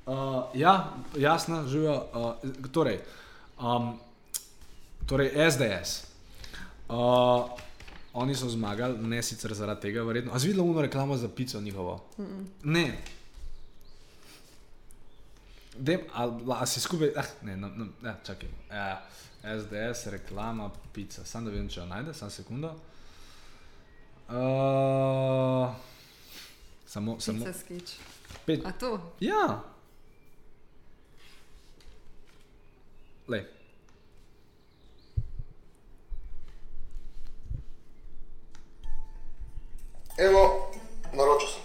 Speaker 1: uh, ja, jasna živijo, uh, torej, um, torej SDS. Uh, oni so zmagali, ne sicer zaradi tega, verjetno. A zvidela uno reklamo za pico njihovo? Mm -mm. Ne. Dem, a, a si skupaj, ah, ne, no, no, ne, čakaj. Uh, SDS, reklama, pica. Sam da vem, če jo najde, sam sekundo. Uh, samo, samo.
Speaker 2: Pica sketch.
Speaker 1: Pet,
Speaker 2: A to?
Speaker 1: ja. Lej.
Speaker 3: Evo, naročil sem.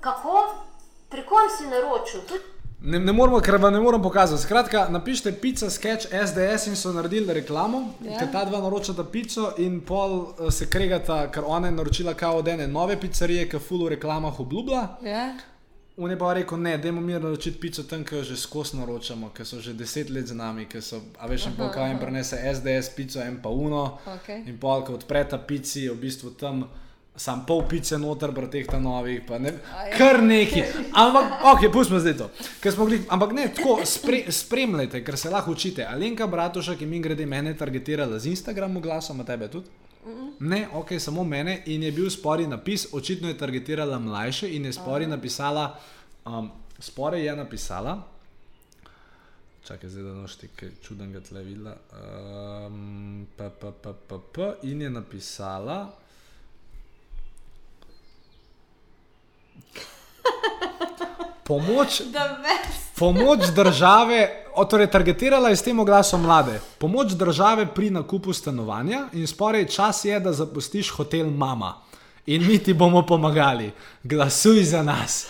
Speaker 4: Kako? Pri kom si naročil? Tudi
Speaker 1: Ne, ne moramo, ker vam ne morem pokazati. Skratka, napišite pica sketch SDS in so naredili reklamo,
Speaker 2: Ja.
Speaker 1: yeah. ker ta dva naročata pico in pol uh, se kregata, ker ona je naročila kao od ene nove pizzerije, ki fulu v reklamah obljublja.
Speaker 2: Ja.
Speaker 1: On je pa rekel, ne, dajmo mi naročiti pico tam, ki jo že skozi naročamo, ker so že deset let z nami, ker so, a veš, in pol kaj jim prenese SDS pico, en pa uno.
Speaker 2: Okej.
Speaker 1: In pol, ko odpre ta pici, je v bistvu tam sam pol pice noter, br teh ta novih, pa ne, kar neki. Ampak, ok, pustimo zdaj to. Bili, ampak ne, tako spre, spremljajte, ker se lahko učite. Alenka Bratuša, ki mi grede mene targetirala z Instagramu glasom, a tebe tudi? Ne, ok, samo mene in je bil spori napis, očitno je targetirala mlajše in je spori napisala, um, spori je napisala, čakaj zdaj, da nošti, kaj čudnega tle videla, um, p, p, p, p, p, in je napisala, pomoč. Pomoč države, torej targetirala je s tem oglasom mlade. Pomoč države pri nakupu stanovanja in sporej čas je, da zapustiš hotel Mama. In mi ti bomo pomagali. Glasuj za nas.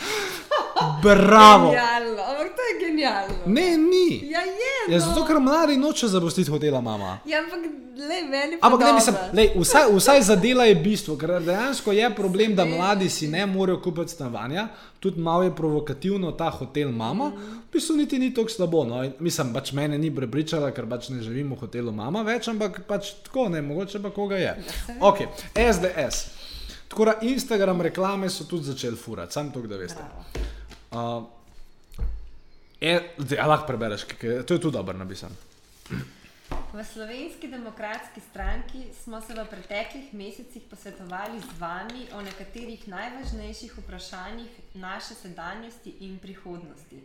Speaker 1: Bravo.
Speaker 2: Genialno, to je genialno.
Speaker 1: Ne, ni.
Speaker 2: Ja, je.
Speaker 1: Ja,
Speaker 2: no.
Speaker 1: zato, ker mladi noče zapustiti hotela Mama.
Speaker 2: Ja, ampak le meni pa
Speaker 1: Ampak ne mislim, lej, vsaj, vsaj zadela je bistvo, ker dejansko je problem, da mladi si ne morejo kupiti stanovanja, tudi malo je provokativno ta hotel mama, v bistvu niti ni tako slabo. No. In Mislim, pač mene ni prepričala, ker pač ne živim v hotelu mama več, ampak pač tako ne, mogoče pa koga je. Ok, SDS. Tako da Instagram reklame so tudi začeli furati, sam to, da veste. Uh, e, zdaj, lahko prebereš, kaj- to je tudi dobro napisano.
Speaker 2: V slovenski demokratski stranki smo se v preteklih mesecih posvetovali z vami o nekaterih najvažnejših vprašanjih naše sedanjosti in prihodnosti.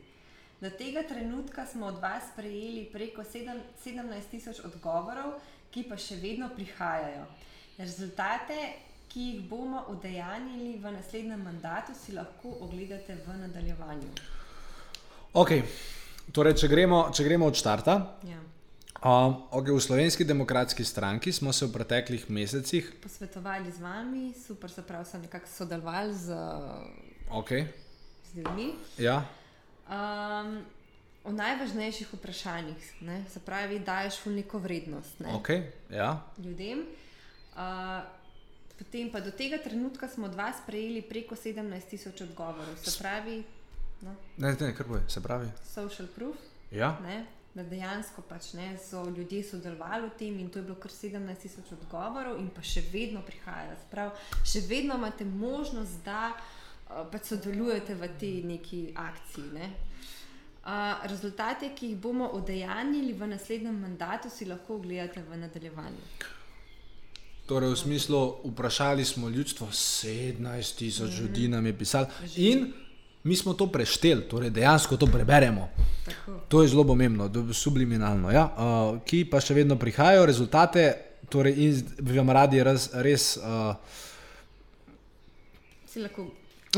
Speaker 2: Do tega trenutka smo od vas prejeli preko sedem- 17 tisoč odgovorov, ki pa še vedno prihajajo. Rezultate, ki jih bomo udejanjili v naslednjem mandatu, si lahko ogledate v nadaljevanju.
Speaker 1: Ok, torej, če gremo, če gremo od štarta.
Speaker 2: Ja.
Speaker 1: Um, okay, v Slovenski demokratski stranki smo se v preteklih mesecih,
Speaker 2: Posvetovali z vami, super, se pravi, sem nekako sodeloval z,
Speaker 1: okay,
Speaker 2: z ljudmi.
Speaker 1: ja,
Speaker 2: Um, o najvažnejših vprašanjih, ne? se pravi, daješ v neko vrednost ne?
Speaker 1: okay, ja,
Speaker 2: ljudem. Uh, potem pa do tega trenutka smo od vas prejeli preko 17 tisoč odgovorov, se pravi, no,
Speaker 1: ne, ne, kar boje, se pravi.
Speaker 2: social proof,
Speaker 1: Ja,
Speaker 2: ne? da dejansko pač, ne, so ljudje sodelovali v tem in to je bilo kar 17 tisoč odgovorov, in pa še vedno prihajajo. Se Pravi, še vedno imate možnost, da uh, pač sodelujete v tej neki akciji. Ne? Uh, rezultate, ki jih bomo udejanjili v naslednjem mandatu, si lahko ogledate v nadaljevanju.
Speaker 1: torej v smislu, vprašali smo ljudstvo, 17 tisoč ljudi nam je pisalo in mi smo to prešteli, torej dejansko to preberemo.
Speaker 2: Tako.
Speaker 1: To je zelo pomembno, subliminalno, ja, uh, ki pa še vedno prihajajo, rezultate, torej in bi vam radi res. res uh,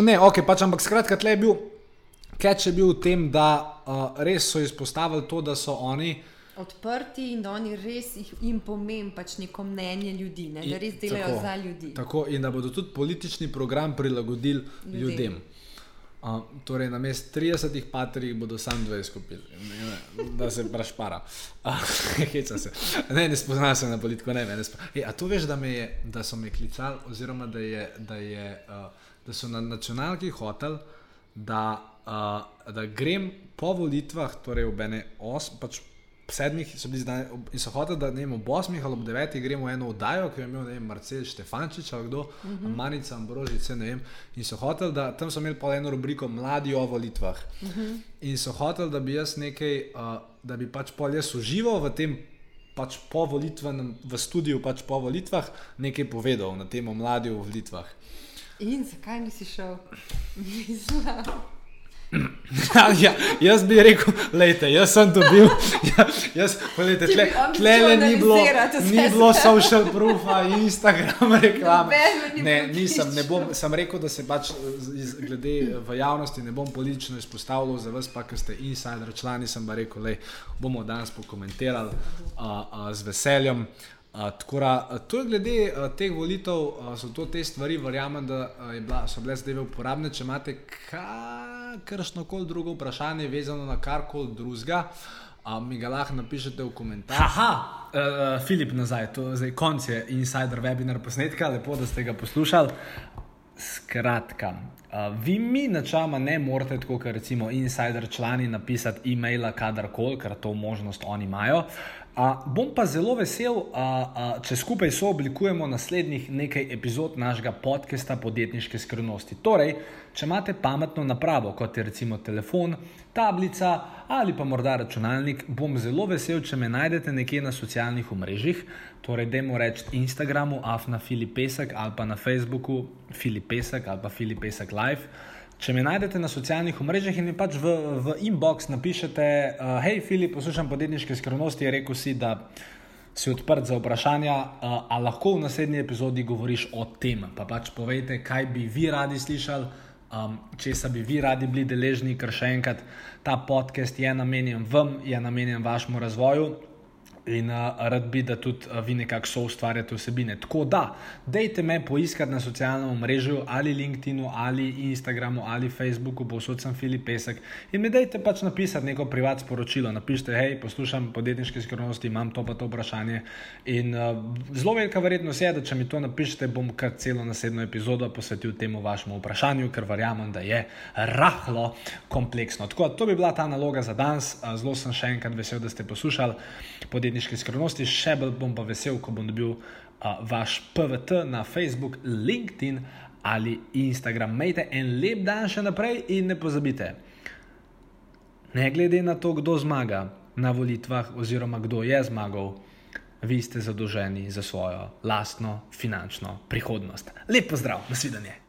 Speaker 1: ne, ok, pač, ampak skratka, tle je bil, catch je bil v tem, da uh, res so izpostavili to, da so oni.
Speaker 2: odprti in da oni res jim pomeni pač neko mnenje ljudi, ne? da res delajo
Speaker 1: tako,
Speaker 2: za ljudi.
Speaker 1: Tako, in da bodo tudi politični program prilagodili ljudem.
Speaker 2: Ljudem.
Speaker 1: Uh, torej, na mestu 30 patrij bodo sam 20 kupili, Ne, ne, da se prašpara. Uh, Heca se. Ne, ne spoznam se na politiko, ne, ne. Spo... E, a to veš, da, je, da so me klicali, oziroma da, je, da, je, uh, da so na nacionalki hotel, da, uh, da grem po volitvah, torej ob ene os, pač sedmih so bili zdaj in so hoteli, da ne vem, ob osmih ali ob devetih gremo v eno oddajo, ki jo je imel ne vem, Marcel Štefančič ali kdo, uh -huh. Manica Ambrožice, ne vem. In so hoteli, da tam so imeli pa eno rubriko Mladi o volitvah. Uh -huh. In so hoteli, da bi jaz nekaj, uh, da bi pač pol jaz užival v tem. Pač po volitvenem, v studiu, pač po volitvah, nekaj povedal na temo mladi v volitvah.
Speaker 2: In zakaj nisi šel? Mislim.
Speaker 1: Ja, jaz bi rekel, lejte, jaz sem dobil, ja, jaz, lejte, tle,
Speaker 2: Ti bi
Speaker 1: tle ni bilo, ni bilo social proofa, Instagram reklame. Ne, nisem, ne bom, sem rekel, da se pač iz- glede v javnosti ne bom politično izpostavljal, za vas pa, ki ste insider člani, sem pa rekel, da bomo danes pokomentirali a, a, z veseljem. A, tako da, to je glede a, teh volitev, a, so to te stvari, verjamem, da a, je bila, so bile zadeve uporabne. Če imate kakršno koli drugo vprašanje, vezano na karkoli drugega, a, mi ga lahko napišete v komentarjih. Aha, uh, Filip nazaj, to je zdaj konc je insider webinar posnetka, lepo, da ste ga poslušali. Skratka, uh, vi mi načeloma ne morete, tako kot recimo insider člani, napisati e-maila kadarkoli, ker to možnost oni imajo. Uh, bom pa zelo vesel, uh, uh, če skupaj sooblikujemo naslednjih nekaj epizod našega podcasta Podjetniške skrivnosti. Torej, če imate pametno napravo, kot je recimo telefon, tablica ali pa morda računalnik, bom zelo vesel, če me najdete nekje na socialnih omrežjih. Torej, dajmo reči Instagramu, Afna Filipesek ali pa na Facebooku Filipesek ali pa Filipesek Live. Če me najdete na socialnih omrežjih in mi pač v, v inbox napišete, uh, hej, Filip, poslušam podjetniške skrivnosti, rekel si, da si odprt za vprašanja, uh, a lahko v naslednji epizodi govoriš o tem. Pa pač povejte, kaj bi vi radi slišali, um, česa bi vi radi bili deležni, ker še enkrat ta podcast je namenjen vam, je namenjen vašemu razvoju. In uh, rad bi, da tudi uh, vi nekako so ustvarjate vsebine. Tako da, dejte me poiskati na socialnem omrežju ali LinkedIn, ali Instagramu, ali Facebooku, povsod sem Filip Pesek. In mi dejte pač napisati neko privat sporočilo. Napišite, hej, poslušam podjetniške skrivnosti, imam to pa to vprašanje. In uh, zelo velika verjetnost je, da če mi to napišete, bom kar celo naslednjo epizodo posvetil temu vašemu vprašanju, ker verjamem, da je rahlo kompleksno. Tako da to bi bila ta naloga za danes. Zelo sem še enkrat vesel, da ste poslušali podjetniške skrivnosti, še bolj bom pa vesel, ko bom dobil uh, vaš PVT na Facebook, LinkedIn ali Instagram. Majte en lep dan še naprej in ne pozabite. Ne glede na to, kdo zmaga na volitvah, oziroma kdo je zmagal, vi ste zadolženi za svojo lastno finančno prihodnost. Lep pozdrav, nasvidenje.